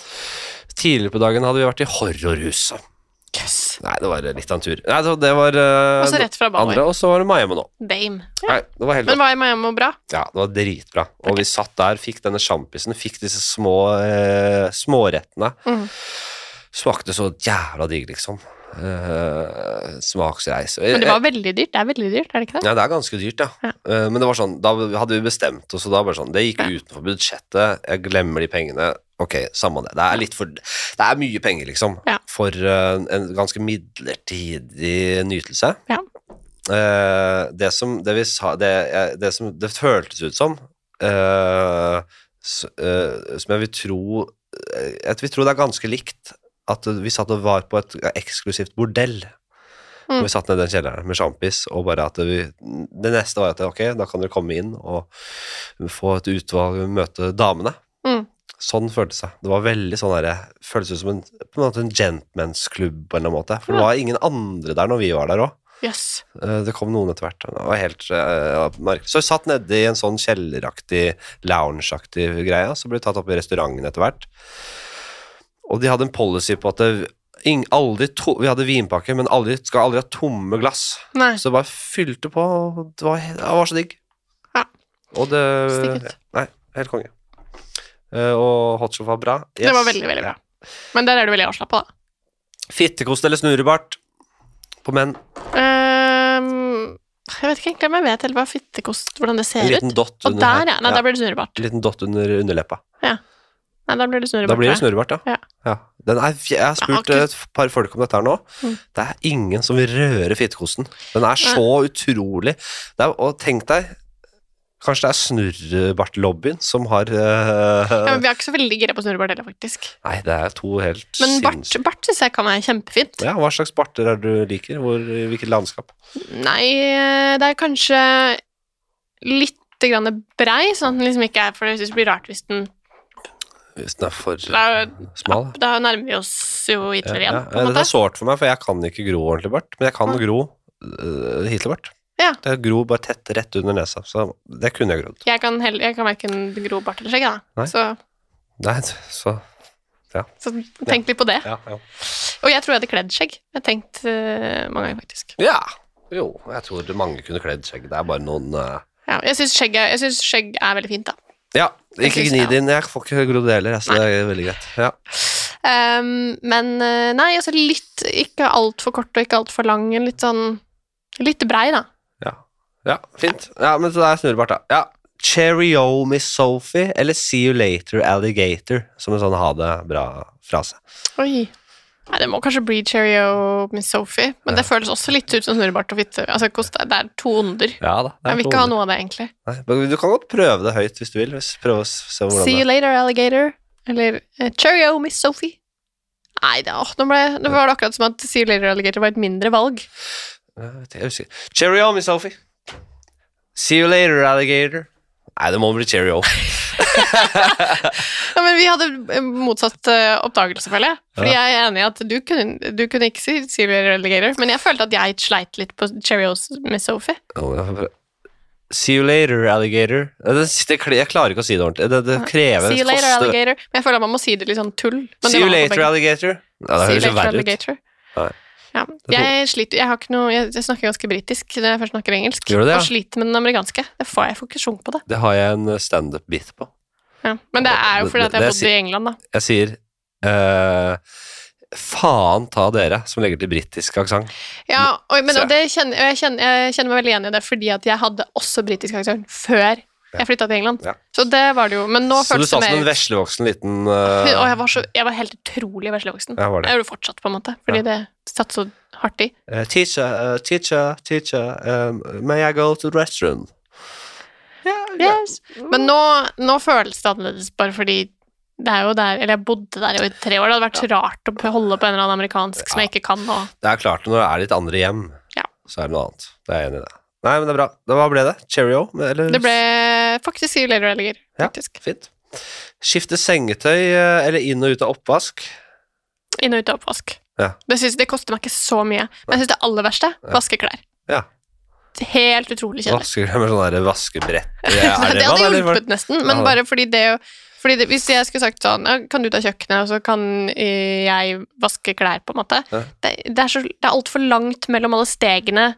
Tidligere på dagen hadde vi vært i Horrorhuset. Yes. Nei, det var litt av en tur. Nei, det, var uh, Og rett fra Bali. og så var det Miami nå. Dame. Nei, det var Men var Miami bra? Ja, det var dritbra. Og vi satt der, fikk denne sjampisen, fikk disse små uh, smårettene. Mm. Smakte så jævla digg, liksom. Eh, smaksreise. Men det var veldig dyrt. Det er veldig dyrt, er det ikke det? Ja, det er ganske dyrt, ja. Ja. Uh, men det var sånn, da hadde vi bestemt oss, og da bare sånn Det gikk Ja. utenfor budsjettet, jeg glemmer de pengene. Ok, samme det. Det er litt for Det er mye penger, liksom, Ja. for uh, en ganske midlertidig nytelse. Ja. Det som det vi sa Det, det som det føltes ut som Som jeg vil tro Jeg vil tro det er ganske likt at vi satt og var på et eksklusivt bordell. Mm. Og vi satt ned i den kjelleren med sjampis, og bare at vi Det neste var at ok, da kan dere komme inn og få et utvalg, møte damene. Mm. Sånn føltes det. Det var veldig sånn der, føltes ut som en, på en måte en gentlemansklubb på en eller annen måte. For det var ingen andre der når vi var der òg. Yes. Det kom noen etter hvert. Det var helt uh. Så vi satt nedi i en sånn kjelleraktig, loungeaktig greie, så ble vi tatt opp i restauranten etter hvert. Og de hadde en policy på at det, ing, to, Vi hadde vinpakke, men aldri, skal aldri ha tomme glass. Nei. Så det bare fylte på. Det var, det var så digg. Ja. Og det ut. Nei, helt konge. Eh, og hotshot var bra. Det var veldig, veldig bra. Men der er du veldig avslappa, da. Fittekost eller snurrebart på menn. Um, jeg vet ikke egentlig om jeg vet helt hva fittekost Hvordan det ser ut. dott Og under der, her. ja. Nei, Ja, der blir det snurrebart. En liten dott under underleppa. Nei, da blir det snurrebart. Da blir det snurrebart, ja. Ja. ja. Den er, jeg har spurt ja, et par folk om dette her nå. Mm. Det er ingen som vil røre fittekosten. Den er så utrolig det er, Og tenk deg Kanskje det er snurrebartlobbyen som har uh, Ja, men vi er ikke så veldig gira på snurrebart heller, faktisk. Nei, det er to helt Men bart, bart syns jeg kan være kjempefint. ja, Hva slags barter er det du liker? Hvor, hvilket landskap? Nei, eh, det er kanskje litt grann brei, sånn at den liksom ikke er For jeg syns det blir rart hvis den Hvis den er for smal? da nærmer vi oss jo Hitler igjen, Ja, det er sårt for meg, for jeg kan ikke gro ordentlig bart. Men jeg kan Ja. gro uh, Hitlerbart. Ja. Det gro bare tett rett under nesa. Så det kunne jeg grodd. Jeg kan, heller, jeg kan verken gro bart eller skjegg, Nei. da. Så, Nei, så så tenk litt på det. ja, ja. Og jeg tror jeg hadde kledd skjegg. Jeg har tenkt uh, mange ganger, faktisk. ja. Jo, jeg tror mange kunne kledd skjegg. Det er bare noen uh... Ja, jeg syns skjegg, skjegg er veldig fint, da. Ja, ikke gni det inn. Jeg får ikke grodd det heller, så det er veldig greit. Ja. Um, men eh, nei, altså litt Ikke altfor kort og ikke altfor lang. Litt sånn Litt brei, da. Ja. ja, fint. Ja, men så det er snurrebart, da. Ja. Cheerio, Miss Sophie, eller See you later, alligator, som en sånn ha det bra-frase. Oi. Nei, det må kanskje bli Cheerio Miss Sophie, men det føles også litt ut som snurrebart og fitte. Altså, det er to onder. Ja da. det Jeg vil ikke ha noe av det, egentlig. Nei, men du kan godt prøve det høyt hvis du vil. Hvis, prøve å se hvordan See you later, alligator. Eller eh, Cheerio Miss Sophie. Nei, det, åh, nå, ble, nå var det akkurat som at See you later, alligator var et mindre valg. Jeg husker. Cheerio, Miss Sophie. See you later, alligator. Nei, det må bli cheerio. Ja, men vi hadde eh, motsatt eh, oppdagelse, føler jeg. Fordi jeg er enig i at du kunne, du kunne ikke si later, alligator, men jeg følte at jeg sleit litt på Cheerios med Sophie. See you later, alligator. Det, det, jeg klarer ikke å si det ordentlig. Det, det krever See you later, koster- alligator. Men jeg føler at man må si det litt sånn tull. See you later, alligator. Ja, det høres jo verre ut. Nei. Ja. Jeg sliter Jeg har ikke noe Jeg, snakker ganske britisk når jeg først snakker engelsk. Det, ja? Og sliter med den amerikanske. Det får jeg får ikke sjung på det. Det har jeg en standup-bit på. Ja. Men det er jo fordi at jeg har bodd i England, da. Jeg sier uh, Faen ta dere som legger til britisk aksent. Ja, og, men, og det kjenner, jeg, kjenner, jeg kjenner meg veldig igjen i det, fordi at jeg hadde også britisk aksent før jeg flytta til England. Ja. Så det var det jo. Men nå Så du sa som en veslevoksen liten uh... Og jeg var, så, jeg var helt utrolig veslevoksen. Ja, var det. Jeg gjorde det fortsatt, på en måte, fordi det satt så hardt i. Uh, Teacher, uh, teacher, teacher, um, may I go to the restroom? Yes. Men nå, nå føles det annerledes, bare fordi det er jo der Eller jeg bodde der jo i tre år. Det hadde vært rart å holde på en eller annen amerikansk som jeg ikke kan nå. Det er klart, når det er litt andre hjem, Ja. så er det noe annet. Det er jeg enig i det. Nei, men det er bra. Hva ble det? Cheerio? Eller? Det ble faktisk you later, alligator. Ja. Faktisk. Fint. Skifte sengetøy, eh, eller inn og ut av oppvask? Inn og ut av oppvask. Ja. Det, synes, det koster meg ikke så mye. Men jeg syns det aller verste vaske klær. Ja. Helt utrolig kjedelig. Vasker med sånn der vaskebrett? Det hadde hjulpet nesten, men bare fordi det jo fordi det, Hvis jeg skulle sagt sånn Kan du ta kjøkkenet, og så kan eh, jeg vaske klær, på en måte Ja. Det, det er, så- det er altfor langt mellom alle stegene.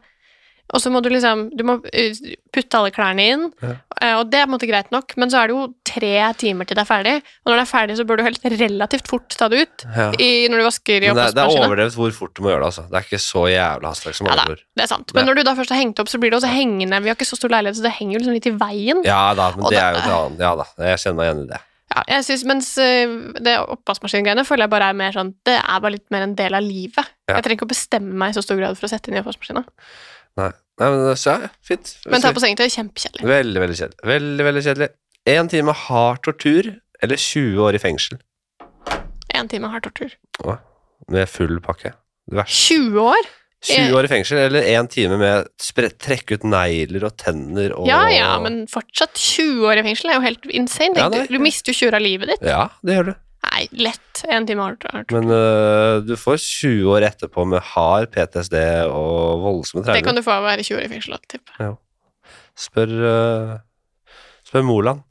Og så må du liksom Du må eh, putte alle klærne inn, Ja. eh, og det er på en måte greit nok, men så er det jo tre timer til det er ferdig, og når det er ferdig, så bør du helst relativt fort ta det ut Ja. i, når du vasker i Men det, er- det er overdrevet hvor fort du må gjøre det. altså. Det er ikke så jævla hastverk som Ja alle tror. det er sant. Men når du da først har hengt opp, så blir det også hengende. Vi har ikke så stor leilighet, så det henger jo liksom litt i veien. Ja da, men det det- er jo et annet. Ja da, jeg kjenner meg igjen i det. Ja, jeg synes, mens øh, det oppvaskmaskingreiene føler jeg bare er mer sånn Det er bare litt mer en del av livet. Jeg trenger ikke å bestemme meg i så stor grad for å sette inn i oppvaskmaskina. Nei, Nei men så ja, fint. Men ta på sengetøy er kjempekjedelig. Veldig, veldig kjedelig. Veldig, veldig kjedelig. Én time hard tortur eller 20 år i fengsel Én time hard tortur. Å, med full pakke. Det verste. 20 år? 20 år i fengsel eller én time med trekke ut negler og tenner og Ja ja, men fortsatt 20 år i fengsel er jo helt insane. Ja, det du mister jo 20 år av livet ditt. Ja, det gjør du. Nei, lett. Én time hard tortur. Men uh, du får 20 år etterpå med hard PTSD og voldsomme Det kan du få av å være 20 år i fengsel. tipper jeg. Ja. Spør, uh, spør Moland.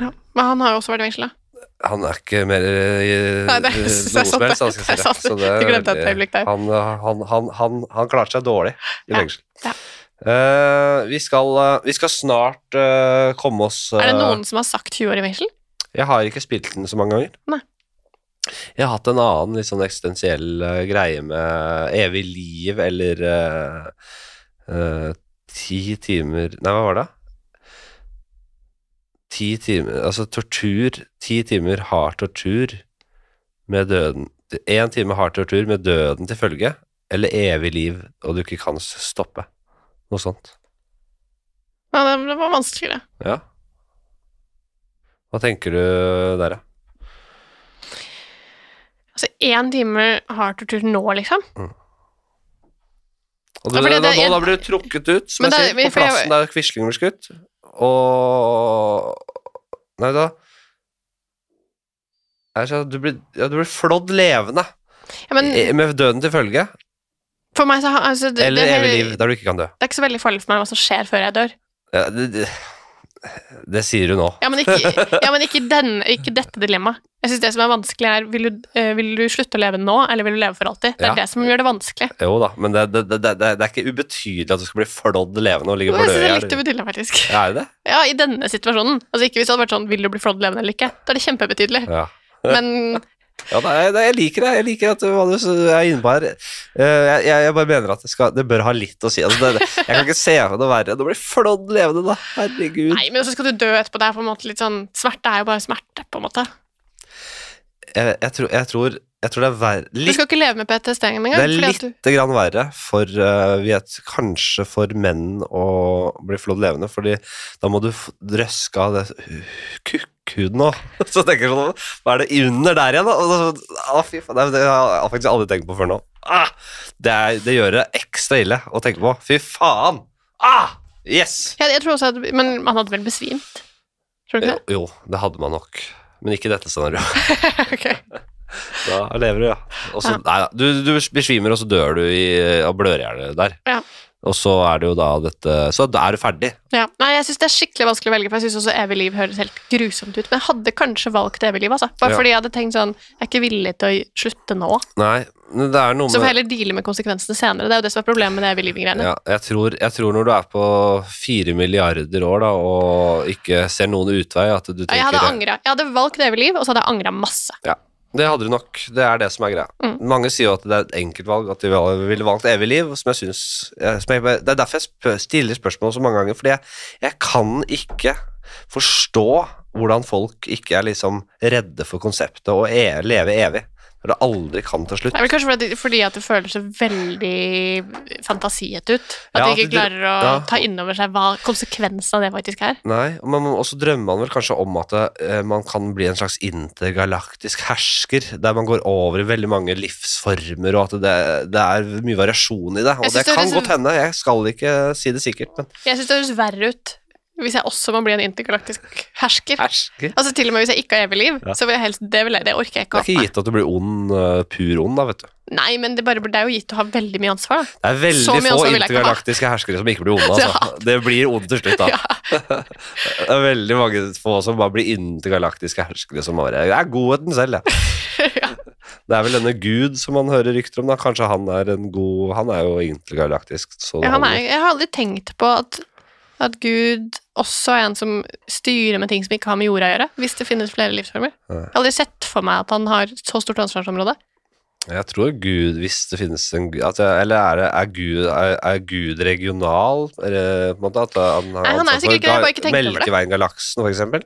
Ja. Men han har jo også vært i fengsel, da. Han er ikke mer i Nei, det noe som helst, han skal Det si. Så det er veldig- Han, han, han, han, han klarte seg dårlig i fengsel. ja. Eh, vi, skal, uh, vi skal snart uh, komme oss Er det eh, noen som har sagt 20 år i fengsel? Jeg har ikke spilt den så mange ganger. Nei. Jeg har hatt en annen litt sånn eksistensiell uh, greie med evig liv eller eh, uh, ti timer Nei, hva var det? ti timer Altså tortur Ti timer hard tortur med døden Én time hard tortur med døden til følge, eller evig liv og du ikke kan stoppe. Noe sånt. Ja, det, det var vanskeligere. Ja. Hva tenker du der, da? Altså én time hard tortur nå, liksom. Og du, da, det- nå da blir du trukket ut, som jeg sier, på jeg- plassen der Quisling ble skutt. Og Nei, da at du blir, ja, du blir flådd levende Ja, men med døden til følge. for meg så altså, det, Eller det, evig liv der du ikke kan dø. Det er ikke så veldig farlig for meg hva som skjer før jeg dør. Ja, det, det, det sier du nå. Ja, men ikke, ja, men ikke, den, ikke dette dilemmaet. Jeg synes Det som er vanskelig, er vil du, eh, vil du slutte å leve nå, eller vil du leve for alltid? Det er Ja. det som gjør det vanskelig. Jo da, men det, det, det, det, det er ikke ubetydelig at du skal bli flådd levende og ligge på synes det er litt ubetydelig, faktisk. Ja, er det det? Ja, i denne situasjonen. Altså Ikke hvis det hadde vært sånn 'vil du bli flådd levende eller ikke'? Da er det kjempebetydelig. Ja. Men Ja, nei, jeg liker det. Jeg liker at du er inne på her. Eh, Jeg, jeg, jeg bare mener at det, skal, det bør ha litt å si. Altså, det, det, jeg kan ikke se for meg noe verre enn å bli flådd levende, da. Herregud. nei, men så skal du dø etterpå. Det er på en måte litt sånn Smerte er jo bare smerte, på en måte. Jeg, jeg, tror, jeg, tror, jeg tror det er verre Du skal ikke leve med PTSD engang. Det er fordi du- litt grann verre for uh, vet, kanskje for menn å bli flådd levende, fordi da må du røske av det kukkhuden nå. Så tenker jeg sånn Hva er det under der igjen, da? Å, fy faen. Det, har jeg faktisk aldri tenkt på før nå. Ah, det, er, det gjør det ekstra ille å tenke på. Fy faen! Ah, yes! Ja, jeg tror også at Men man hadde vel besvimt? Tror du ikke det? Jo, det hadde man nok. Men ikke i dette scenarioet. Ok. Da lever du, ja. Også, Ja. nei du, du besvimer, og så dør du i, av blødhjerne der. Ja. Og så er det jo da dette Så da er du ferdig. Ja. Nei, jeg syns det er skikkelig vanskelig å velge, for jeg syns også evig liv høres helt grusomt ut. Men jeg hadde kanskje valgt evig liv, altså. Bare Ja. fordi jeg hadde tenkt sånn Jeg er ikke villig til å slutte nå. Nei, det er noe med Så får jeg heller deale med konsekvensene senere. Det er jo det som er problemet med det evig liv-greiene. ja, jeg, tror, jeg tror når du er på fire milliarder år da, og ikke ser noen utvei, at du Ja, Jeg hadde angra. Jeg hadde valgt evig liv, og så hadde jeg angra masse. Det hadde du nok. Det er det som er greia. Mm. Mange sier jo at det er et enkeltvalg, at de vil- ville valgt evig liv, som jeg synes, som jeg, Det er derfor jeg stiller spørsmål så mange ganger, fordi jeg, jeg kan ikke forstå hvordan folk ikke er liksom redde for konseptet å e leve evig. Når det aldri kan ta slutt. Det er vel kanskje fordi, fordi at det føles så veldig fantasiete ut. At Ja, de ikke klarer å ja. ta inn over seg hva konsekvensen av det faktisk er. Nei, og man, så drømmer man vel kanskje om at eh, man kan bli en slags intergalaktisk hersker, der man går over i veldig mange livsformer, og at det, det er mye variasjon i det. Og det det kan godt hende, jeg skal ikke si det sikkert, men Jeg syns det høres verre ut hvis jeg også må bli en intergalaktisk hersker. hersker Altså Til og med hvis jeg ikke har evig liv, Ja. så vil jeg helst det, vil jeg, det orker jeg ikke. Det er ikke gitt at du blir ond, uh, pur ond, da, vet du. Nei, men det, bare, det er jo gitt å ha veldig mye ansvar. da. Det er veldig få intergalaktiske herskere som ikke blir onde, altså. Ja. Det blir ond til slutt, da. Ja. Det er veldig mange få som bare blir intergalaktiske herskere som bare Det er godheten selv, jeg. Ja. Det er vel denne Gud som man hører rykter om, da. Kanskje han er en god Han er jo intergalaktisk, så Ja, han er, jeg har aldri tenkt på at, at Gud også en som styrer med ting som ikke har med jorda å gjøre, hvis det finnes flere livsformer. Jeg har aldri sett for meg at han har så stort ansvarsområde. Jeg tror Gud, hvis det finnes en Gud Eller er, det, er, Gud, er, er Gud regional? Er det, på en måte, at han har Nei, han er sikkert ikke det, jeg bare ikke tenker over det. Melkeveien-galaksen, eksempel?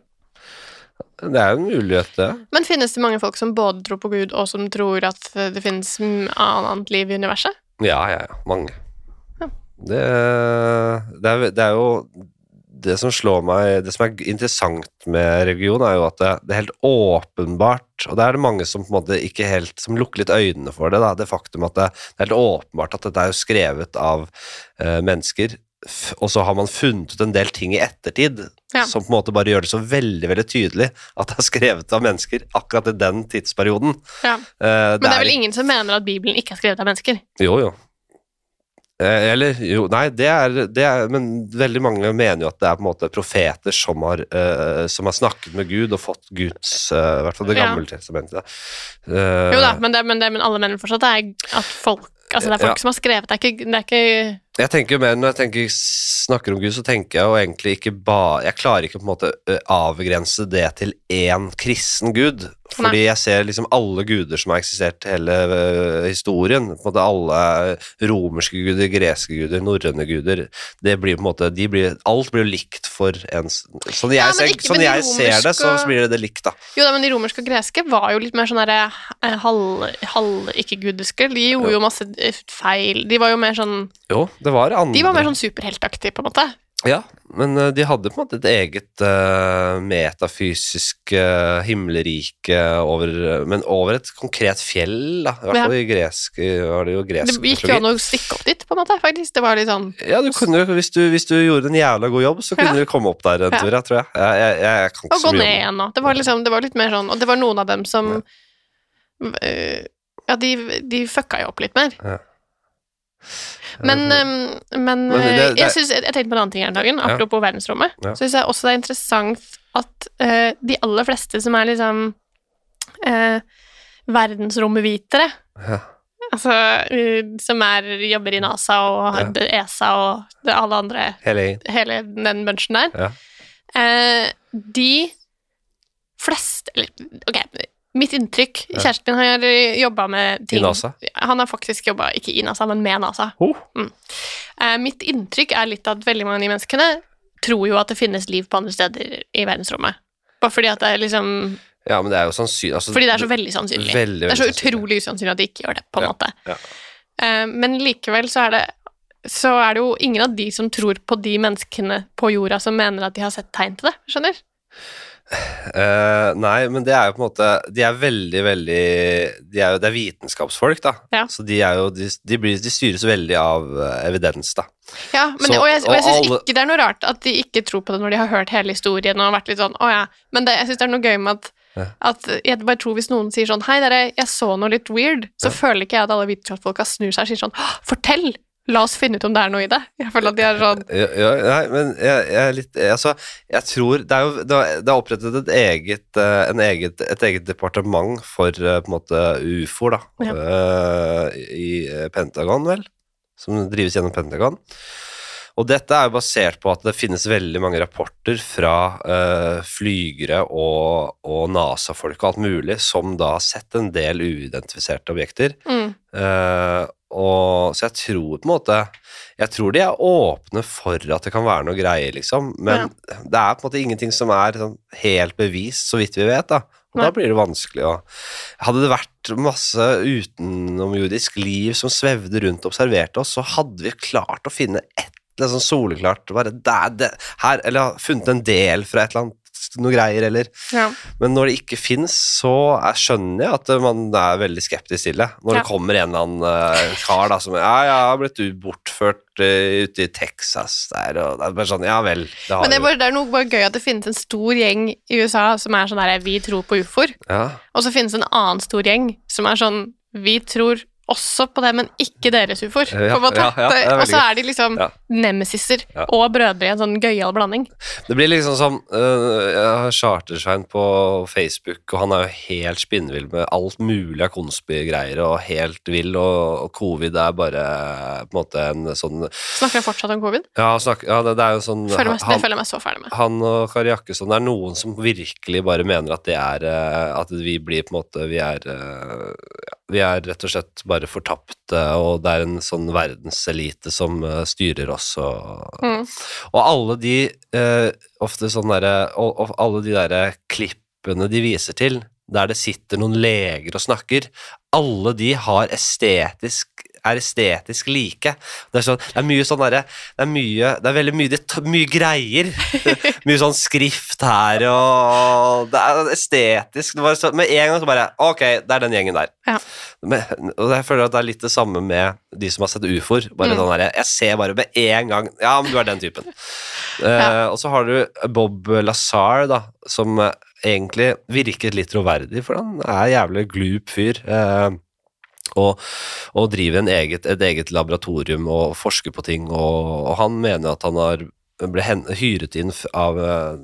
Det er jo en mulighet, det. Men finnes det mange folk som både tror på Gud, og som tror at det finnes annet liv i universet? Ja, ja, ja. Mange. Ja. Det, det, er, det er jo Det som slår meg Det som er interessant med religion, er jo at det, det er helt åpenbart Og det er det mange som på en måte ikke helt Som lukker litt øynene for det, da, det faktum at det, det er helt åpenbart at dette er jo skrevet av eh, mennesker, og så har man funnet ut en del ting i ettertid Ja. som på en måte bare gjør det så veldig veldig tydelig at det er skrevet av mennesker akkurat i den tidsperioden. Ja. Eh, Men det er vel ingen som mener at Bibelen ikke er skrevet av mennesker? jo, jo. Eh, Eller jo, nei, det er, det er Men veldig mange mener jo at det er på en måte profeter som har, eh, som har snakket med Gud og fått Guds eh, I hvert fall Det Ja. gamle testamentet. Eh, Jo da, men, det, men, det, men alle mener fortsatt er at folk Altså det er folk Ja. som har skrevet, det er ikke, det er ikke Jeg tenker jo mer Når jeg tenker, snakker om Gud, så tenker jeg jo egentlig ikke bare Jeg klarer ikke på en måte avgrense det til én kristen Gud. Fordi jeg ser liksom alle guder som har eksistert hele uh, historien. På en måte alle romerske guder, greske guder, norrøne guder. Det blir på en måte, de blir, Alt blir jo likt for en Sånn jeg, Ja, ser, ikke- sånn jeg de jeg ser det, så romerske- blir det det likt, da. Jo da, men de romerske og greske var jo litt mer sånn derre eh, halv- halv-ikke-gudiske. De gjorde jo masse eh, feil. De var jo mer sånn Jo, det var andre De var mer sånn superheltaktige, på en måte. Ja, men øh, de hadde på en måte et eget uh, metafysisk uh, himmelrike over Men over et konkret fjell, da. I hvert Ja. fall i gresk var det jo gresk Det gikk jo an å stikke opp dit, på en måte, faktisk. Det var litt sånn Ja, du kunne, hvis, du, hvis du gjorde en jævla god jobb, så kunne Ja. du komme opp der en tur, ja, tror jeg. Jeg, jeg, jeg kan ikke Og så gå mye om ned igjen nå. Det var liksom, det var litt mer sånn Og det var noen av dem som eh, Ja, de, de fucka jo opp litt mer. Men, um, men, Men eh, det- det- jeg, synes, jeg, tenkte på en annen ting her om dagen, Ja. verdensrommet. Ja. Så syns jeg også det er interessant at uh, de aller fleste som er liksom uh, verdensrommevitere, Ja. altså uh, som er, jobber i NASA og har ESA og det, alle andre Hele hele den bunchen der. Ja. Eh, de fleste Eller, ok, mitt inntrykk. Kjæresten min har jobba med ting I NASA? Han har faktisk jobba ikke i NASA, men med NASA. Oh. Eh, mitt inntrykk er litt at veldig mange av de menneskene tror jo at det finnes liv på andre steder i verdensrommet. Bare fordi at det er liksom Ja, men det er jo sannsynlig altså, Fordi det er så veldig sannsynlig. Veldig, det er så veldig utrolig usannsynlig at de ikke gjør det, på en Ja, måte. ja. Eh, men likevel så er det så er det jo ingen av de som tror på de menneskene på jorda som mener at de har sett tegn til det. Skjønner? Eh, nei, men det er jo på en måte De er veldig, veldig de er jo, Det er vitenskapsfolk, da. Ja. Så de, er jo, de, de, blir, de styres veldig av eh, evidens, da. Ja, men, Så- og jeg, og jeg syns ikke det er noe rart at de ikke tror på det når de har hørt hele historien og vært litt sånn å ja. Men det, jeg syns det er noe gøy med at, Ja. at jeg bare tror hvis noen sier sånn hei, dere, jeg så noe litt weird, så føler ikke jeg at alle vitenskapsfolka snur seg og sier sånn fortell! La oss finne ut om det er noe i det. Jeg føler at de er sånn Ja, ja, nei, men jeg, jeg er litt Altså, jeg tror Det er jo det er, opprettet et eget, eh, en eget, et eget departement for eh, på en måte ufoer, da. Ja. eh, I Pentagon, vel. Som drives gjennom Pentagon. Og dette er jo basert på at det finnes veldig mange rapporter fra uh, flygere og, og NASA-folk og alt mulig som da har sett en del uidentifiserte objekter. mm, Eh, og, så jeg tror på en måte Jeg tror de er åpne for at det kan være noe greier, liksom. Men det er på en måte ingenting som er sånn helt bevist, så vidt vi vet. da Og Nei. da blir det vanskelig å Hadde det vært masse utenomjordisk liv som svevde rundt og observerte oss, så hadde vi klart å finne ett litt sånn soleklart bare der, det, her, Eller funnet en del fra et eller annet noe greier, eller ja. men når det ikke fins, så er, skjønner jeg at man er veldig skeptisk til det. Når Ja. det kommer en eller annen uh, kar da som Ja, jeg har blitt bortført uh, ute i Texas der, og det er bare sånn Ja vel, det Men det er, bare, det er noe bare gøy at det finnes en stor gjeng i USA som er sånn der vi tror på ufoer, Ja. og så finnes en annen stor gjeng som er sånn vi tror også på det, men ikke deres ufoer. Ja, ja, ja, og så er de liksom nemesiser og brødre i en sånn gøyal blanding. Det blir liksom som uh, Jeg har Chartersvein på Facebook, og han er jo helt spinnvill med alt mulig av konspigreier, og helt vill, og, og covid er bare på en måte en sånn Snakker han fortsatt om covid? Ja, snakker, ja det, det er jo sånn Føler meg, han- det føler jeg meg så ferdig med. han og Kari Jakkesson er noen som virkelig bare mener at det er uh, At vi blir på en måte Vi er uh, Vi er rett og slett bare fortapte, og det er en sånn verdenselite som eh, styrer oss, og, Mm. og alle de eh, Ofte sånn derre og, og alle de derre klippene de viser til, der det sitter noen leger og snakker, alle de har estetisk er estetisk like. Det er, sånn, det er mye sånn derre Det er mye Det er veldig mye, det, mye greier. mye sånn skrift her, og Det er estetisk. Det var så, med en gang så bare Ok, det er den gjengen der. Ja. Men, og jeg føler at det er litt det samme med de som har sett ufoer. Bare Mm. sånn derre Jeg ser bare med en gang Ja, men du er den typen. Eh, og så har du Bob Lazar, da, som eh, egentlig virker litt troverdig, for han er jævlig glup fyr. Eh, og, og driver en eget, et eget laboratorium og forsker på ting, og, og han mener at han har ble hen, hyret inn av eh,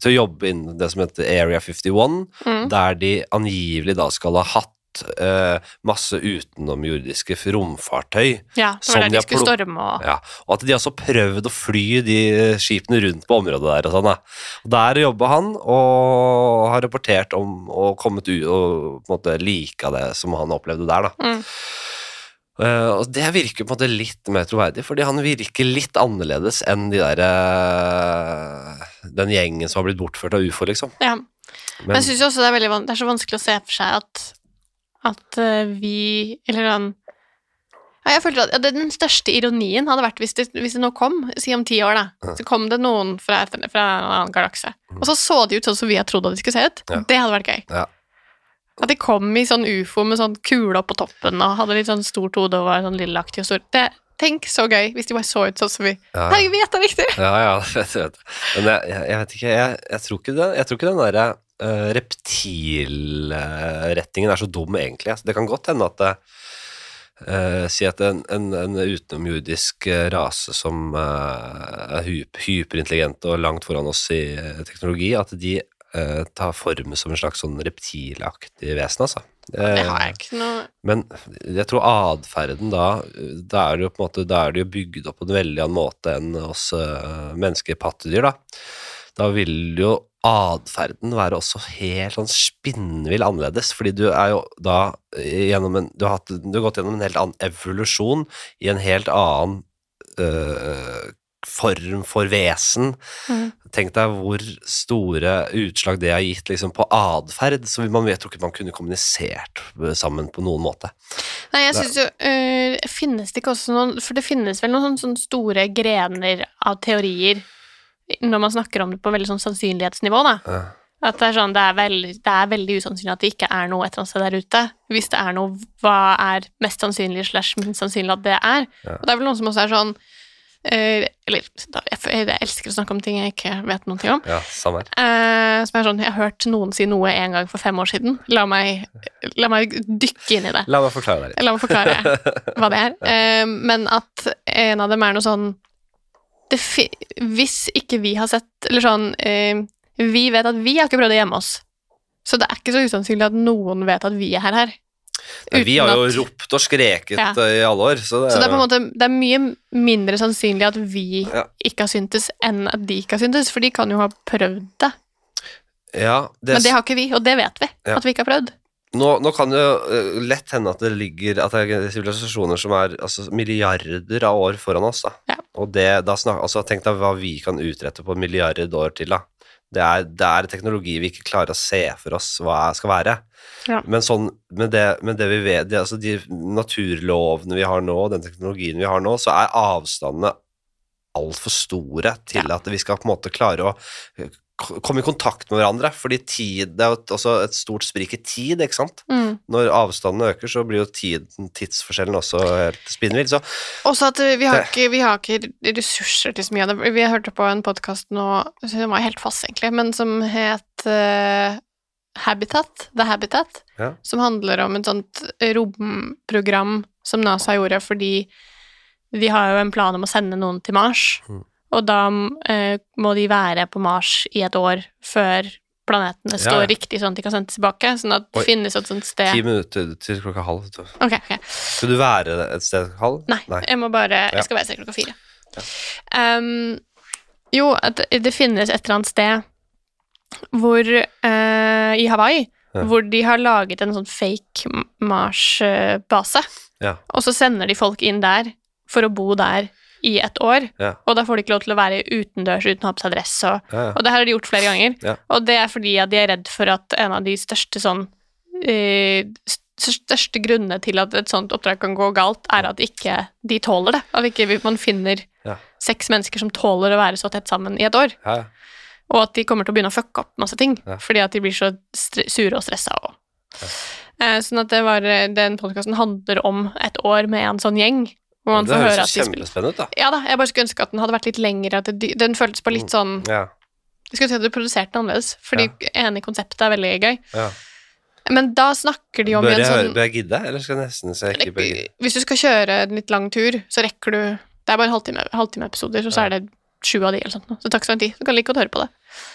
til å jobbe innen det som heter Area 51, Mm. der de angivelig da skal ha hatt eh, masse utenomjordiske romfartøy. Ja, det var de der de skulle storme og Ja, og at de også prøvd å fly de skipene rundt på området der og sånn. Ja. Der jobba han og har rapportert om og kommet ut og på en måte lika det som han opplevde der, da. Mm. Uh, og det virker på en måte litt mer troverdig, fordi han virker litt annerledes enn de der uh, Den gjengen som har blitt bortført av ufo, liksom. Ja. Men Men, jeg syns også det er det er så vanskelig å se for seg at, at eh, vi Eller sånn ja, jeg følte at Den største ironien hadde vært hvis det, hvis det nå kom, si om ti år, da, så kom det noen fra, fra en annen galakse, og så så de ut sånn som vi har trodd at de skulle se ut. Ja. Det hadde vært gøy. Ja. At de kom i sånn ufo med sånn kule på toppen og hadde litt sånn stort hode og var sånn lilleaktig og stor. Det, tenk så gøy hvis de bare så ut sånn som vi ja, Herregud, vi gjetta riktig! ja, ja, vet, vet. Men jeg, jeg, vet ikke, jeg, jeg tror ikke det, jeg tror ikke den derre uh, reptilrettingen er så dum, egentlig. Altså, Det kan godt hende at det, eh, Si at en, en, en utenomjordisk eh, rase som uh, er hyp, hyperintelligente og langt foran oss i eh, teknologi, at de uh, tar form som en slags sånn reptilaktig vesen, altså. Det har jeg ikke noe Men jeg tror atferden da Da er det jo på en måte Da er det jo bygd opp på en veldig annen måte enn oss mennesker, pattedyr, da. Da vil jo atferden være også helt sånn spinnvill annerledes, fordi du er jo da gjennom en Du har, hatt, du har gått gjennom en helt annen evolusjon i en helt annen øh, form for vesen. Mm. Tenk deg hvor store utslag det har gitt liksom, på atferd. Så man vet jo ikke man kunne kommunisert sammen på noen måte. Nei, jeg syns jo øh, Finnes det ikke også noen For det finnes vel noen sånne, sånne store grener av teorier når man snakker om det på veldig sånn sannsynlighetsnivå, da. Ja. At det er sånn, det er, veldig, det er veldig usannsynlig at det ikke er noe et eller annet sted der ute. Hvis det er noe, hva er mest sannsynlig slash minst sannsynlig at det er? Ja. Og det er vel noen som også er sånn Uh, Eller jeg, jeg elsker å snakke om ting jeg ikke vet noen ting om. Ja, samme. Eh, som er sånn, Jeg har hørt noen si noe en gang for fem år siden. La meg, la meg dykke inn i det. La meg forklare deg. La meg forklare hva det er. Uh, men at en av dem er noe sånn Hvis ikke vi har sett Eller sånn eh, Vi vet at vi har ikke prøvd å gjemme oss. Så det er ikke så usannsynlig at noen vet at vi er her. her. Nei, vi har jo at- ropt og skreket Ja. eh, i alle år, så det, Så det er på en måte Det er mye mindre sannsynlig at vi Ja. ikke har syntes, enn at de ikke har syntes, for de kan jo ha prøvd det. ja, det, Men det har ikke vi, og det vet vi. At vi ikke har prøvd. Nå, nå kan det jo eh, lett hende at det ligger At det er sivilisasjoner som er altså, milliarder av år foran oss. Da. Ja. Og det, da snak, altså, tenk deg hva vi kan utrette på en milliard år til. Da. Det, er, det er teknologi vi ikke klarer å se for oss hva skal være. Ja. Men sånn, med, det, med det vi vet, det, altså de naturlovene vi har nå, den teknologien vi har nå, så er avstandene altfor store til at vi skal på en måte klare å komme i kontakt med hverandre. Fordi tid, det er jo et- også et stort sprik i tid, ikke sant? Mm. Når avstanden øker, så blir jo tiden, tidsforskjellen også helt spinnvill. Så Også at vi har, ikke, vi har ikke ressurser til så mye av det. Vi hørte på en podkast nå som var helt fast, egentlig, men som het uh, Habitat, The Habitat, Ja. som handler om et sånt romprogram som NASA gjorde fordi de har jo en plan om å sende noen til Mars, Mm. Og da eh, må de være på Mars i et år før planetene står ja. riktig sånn at de kan sendes tilbake, sånn at det Oi. finnes et sånt sted ti minutter til klokka halv. Okay, okay. Ok, ok. Skal du være et sted halv? Nei, jeg må bare Jeg skal være sted klokka fire. Um, jo, at det finnes et eller annet sted hvor uh, I Hawaii Ja. hvor de har laget en sånn fake Mars-base. Ja. Og så sender de folk inn der for å bo der i et år. Ja. Og da får de ikke lov til å være utendørs uten å ha på seg dress. Og, Ja, og det her har de gjort flere ganger. Og det er fordi at de er redd for at en av de største sånn eh, største grunnene til at et sånt oppdrag kan gå galt, er at ikke de tåler det. At ikke man finner Ja. seks mennesker som tåler å være så tett sammen i et år. Ja. Og at de kommer til å begynne å fucke opp masse ting, Ja. fordi at de blir så sure og stressa. Og. Eh, sånn at det var, den podkasten handler om et år med en sånn gjeng. Hvor man det får høres kjempespennende ut, da. Ja da, jeg bare skulle ønske at den hadde vært litt lengre. At det, den føltes på litt sånn Ja, Jeg skulle si at du produserte den annerledes, fordi enig konsept er veldig gøy. ja. Men da snakker de om Bør en jeg, sånn bør jeg gidde, eller skal jeg nesten se ikke bør gidde? Hvis du skal kjøre en litt lang tur, så rekker du Det er bare en halvtime, så, ja. så er det sju av de, eller sånt. Så det tar ikke så lang tid. Du kan like godt høre på det.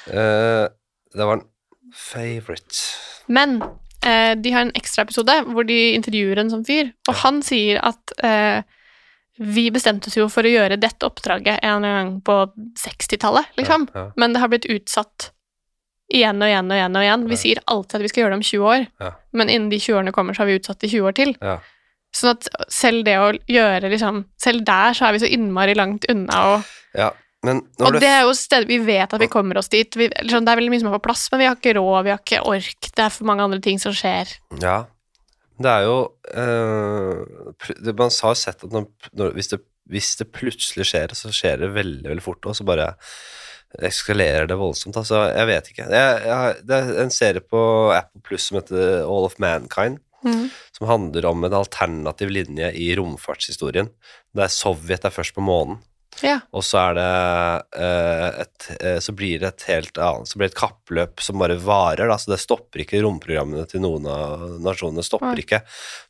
Uh, det var en favorite. Men uh, de har en ekstraepisode hvor de intervjuer en sånn fyr, og han sier at eh, vi bestemte oss jo for å gjøre dette oppdraget en gang på 60-tallet, liksom. Ja, ja. Men det har blitt utsatt igjen og igjen og igjen. og igjen. Vi Ja. sier alltid at vi skal gjøre det om 20 år, men innen de 20 årene kommer, så har vi utsatt det 20 år til. Sånn at selv det å gjøre liksom Selv der så er vi så innmari langt unna, og, ja. Men når og det er jo steder vi vet at vi kommer oss dit. Vi, sånn, det er veldig mye som er på plass, men vi har ikke råd, vi har ikke ork, det er for mange andre ting som skjer. Ja. Det er jo det, Man har sett at når, hvis, det, hvis det plutselig skjer, så skjer det veldig, veldig fort, og så bare eskalerer det voldsomt. Altså, jeg vet ikke. Jeg, jeg, det er en serie på Apple Plus som heter All of Mankind, som handler om en alternativ linje i romfartshistorien. Der Sovjet er først på månen. Ja. Og så er det eh, et eh, Så blir det et helt annet Så blir det et kappløp som bare varer, da. Så det stopper ikke romprogrammene til noen av nasjonene. Stopper ja. ikke.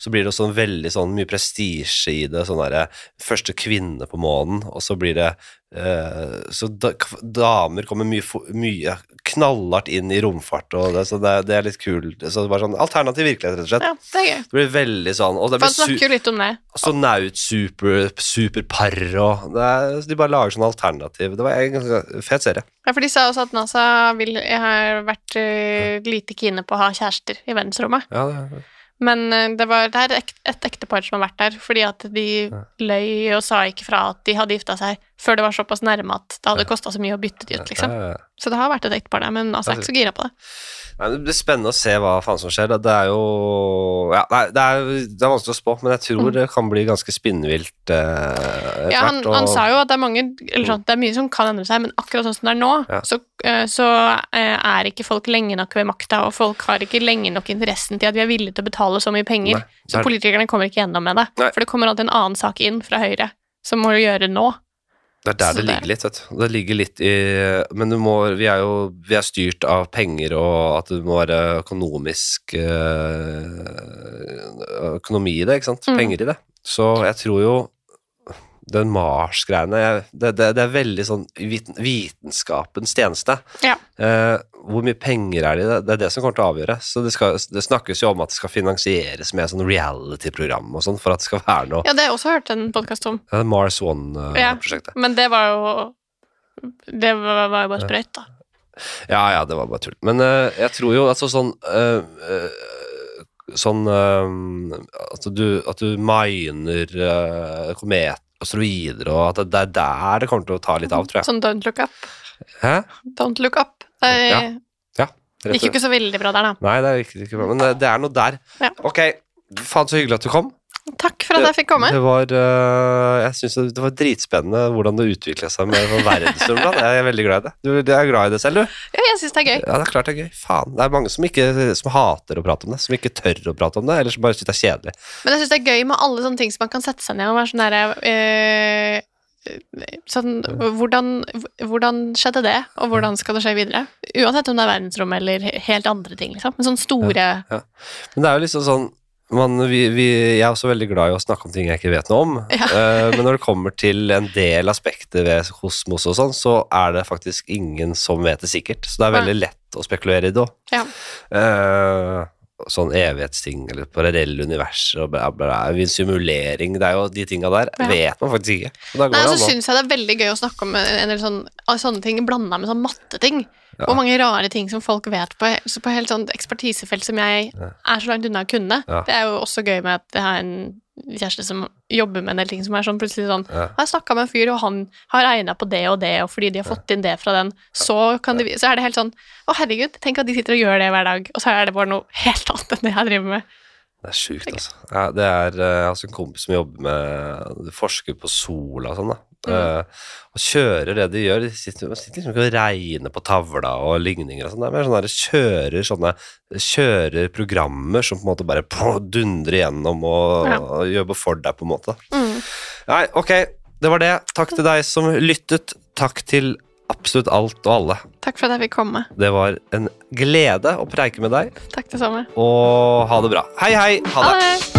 Så blir det også en veldig sånn mye prestisje i det. Sånn derre Første kvinne på månen, og så blir det eh, Så da, damer kommer mye, mye knallhardt inn i romfart, og det, så det, det er litt kult. Så det var sånn alternativ virkelighet, rett og slett. ja, det er gøy. Det blir veldig sånn Og det blir snakker jo litt om det. astronaut, super, superpar og det er, De bare lager sånn alternativ. Det var en ganske fet serie. Ja, for de sa også at NASA vil, har vært uh, lite kine på å ha kjærester i verdensrommet. Ja, det, Men eh, det, var, det er et ektepar som har vært der, fordi at de løy og sa ikke fra at de hadde gifta seg før det var såpass nærme at det hadde kosta så mye å bytte de ut, liksom. Så det har vært et ektepar der, men altså, jeg er ikke så gira på det. Nei, det blir spennende å se hva faen som skjer. Det- Det er jo ja, det, er, det er vanskelig å spå, men jeg tror det kan bli ganske spinnvilt eh, Mm. Ja, han, og- han sa jo at det er mange eller sånn, Det er mye som kan endre seg, men akkurat sånn som det er nå, Ja. så, eh, så eh, er ikke folk lenge nok ved makta, og folk har ikke lenge nok interessen til at vi er villige til å betale så mye penger. Nei, er... så er- politikerne kommer ikke gjennom med det. Nei. For det kommer alltid en annen sak inn fra Høyre som må gjøre nå. Det er der det det- ligger litt, vet. Det ligger litt i Men du må, vi er jo vi er styrt av penger og at det må være økonomisk eh, Økonomi i det, ikke sant. Mm. Penger i det. Så jeg tror jo den Mars-greiene det, det, det er veldig sånn viten, vitenskapens tjeneste. Ja. Eh, hvor mye penger er det i det? Det er det som kommer til å avgjøre. Så det, skal, det snakkes jo om at det skal finansieres med sånn reality-program og sånn, for at det skal være noe Ja, det har jeg også hørt en podkast om, er Mars Ja. One-prosjektet. men det var jo Det var, var jo bare sprøyt, da. Ja, ja, det var bare tull. Men eh, jeg tror jo altså sånn eh, eh, Sånn um, at, du, at du miner uh, komet, asteroider, og at det, er der det kommer til å ta litt av, tror jeg. Sånn don't look up. Hæ? Don't look up. Det Ja, Rett gikk jo ikke så veldig bra der, da. Nei, det er ikke, bra, men det, det er noe der. Ja. Ok, faen så hyggelig at du kom. Takk for at jeg fikk komme. Det var, eh, jeg synes det, var dritspennende hvordan det utvikla seg med verdensrommet. Jeg er veldig glad i det. Du, du er glad i det selv, du? Ja, jeg syns det er gøy. Ja, det er klart det er gøy. Faen. Det er mange som, ikke, som hater å prate om det, som ikke tør å prate om det, eller som bare syns det er kjedelig. Men jeg syns det er gøy med alle sånne ting som man kan sette seg ned og være sånn derre eh, Sånn hvordan, hvordan skjedde det, og hvordan skal det skje videre? Uansett om det er verdensrom eller helt andre ting, liksom. Men sånne store Men det er jo liksom sånn man, vi, vi, Jeg er også veldig glad i å snakke om ting jeg ikke vet noe om. Ja. Eh, men når det kommer til en del aspekter ved kosmos og sånn, så er det faktisk ingen som vet det sikkert. Så det er veldig lett å spekulere i det òg. Ja. sånn evighetsting eller parallelle universer og bla, bla, bla. Simulering, det er jo de tinga der. Ja. Vet man faktisk ikke. Nei, så an syns jeg det er veldig gøy å snakke om en del sånne, sånne ting blanda med sånn matteting. Ja. Og mange rare ting som folk vet på, så på helt sånn ekspertisefelt som jeg er så langt unna å kunne. Ja. Det er jo også gøy med at jeg har en kjæreste som jobber med en del ting som er sånn plutselig sånn Ja. Jeg har snakka med en fyr, og han har regna på det og det, og fordi de har fått inn det fra den, så, kan de, så er det helt sånn Å, herregud, tenk at de sitter og gjør det hver dag, og så er det bare noe helt annet enn det jeg driver med. Det er sjukt, altså. Ja, det er, eh, jeg har en kompis som jobber med Forsker på sola og sånn, da. Mm. Eh, og kjører det de gjør. De sitter, de sitter liksom ikke og regner på tavla og ligninger og sånn. Det er mer sånn der, kjører sånne Kjører programmer som på en måte bare dundrer igjennom og, Ja. og jobber for deg, på en måte. Mm. Nei, ok. Det var det. Takk til deg som lyttet. Takk til absolutt alt og alle. Takk for at jeg fikk komme. Det var en glede å preike med deg, Takk det samme. og ha det bra. Hei, hei. Ha det. Ha det!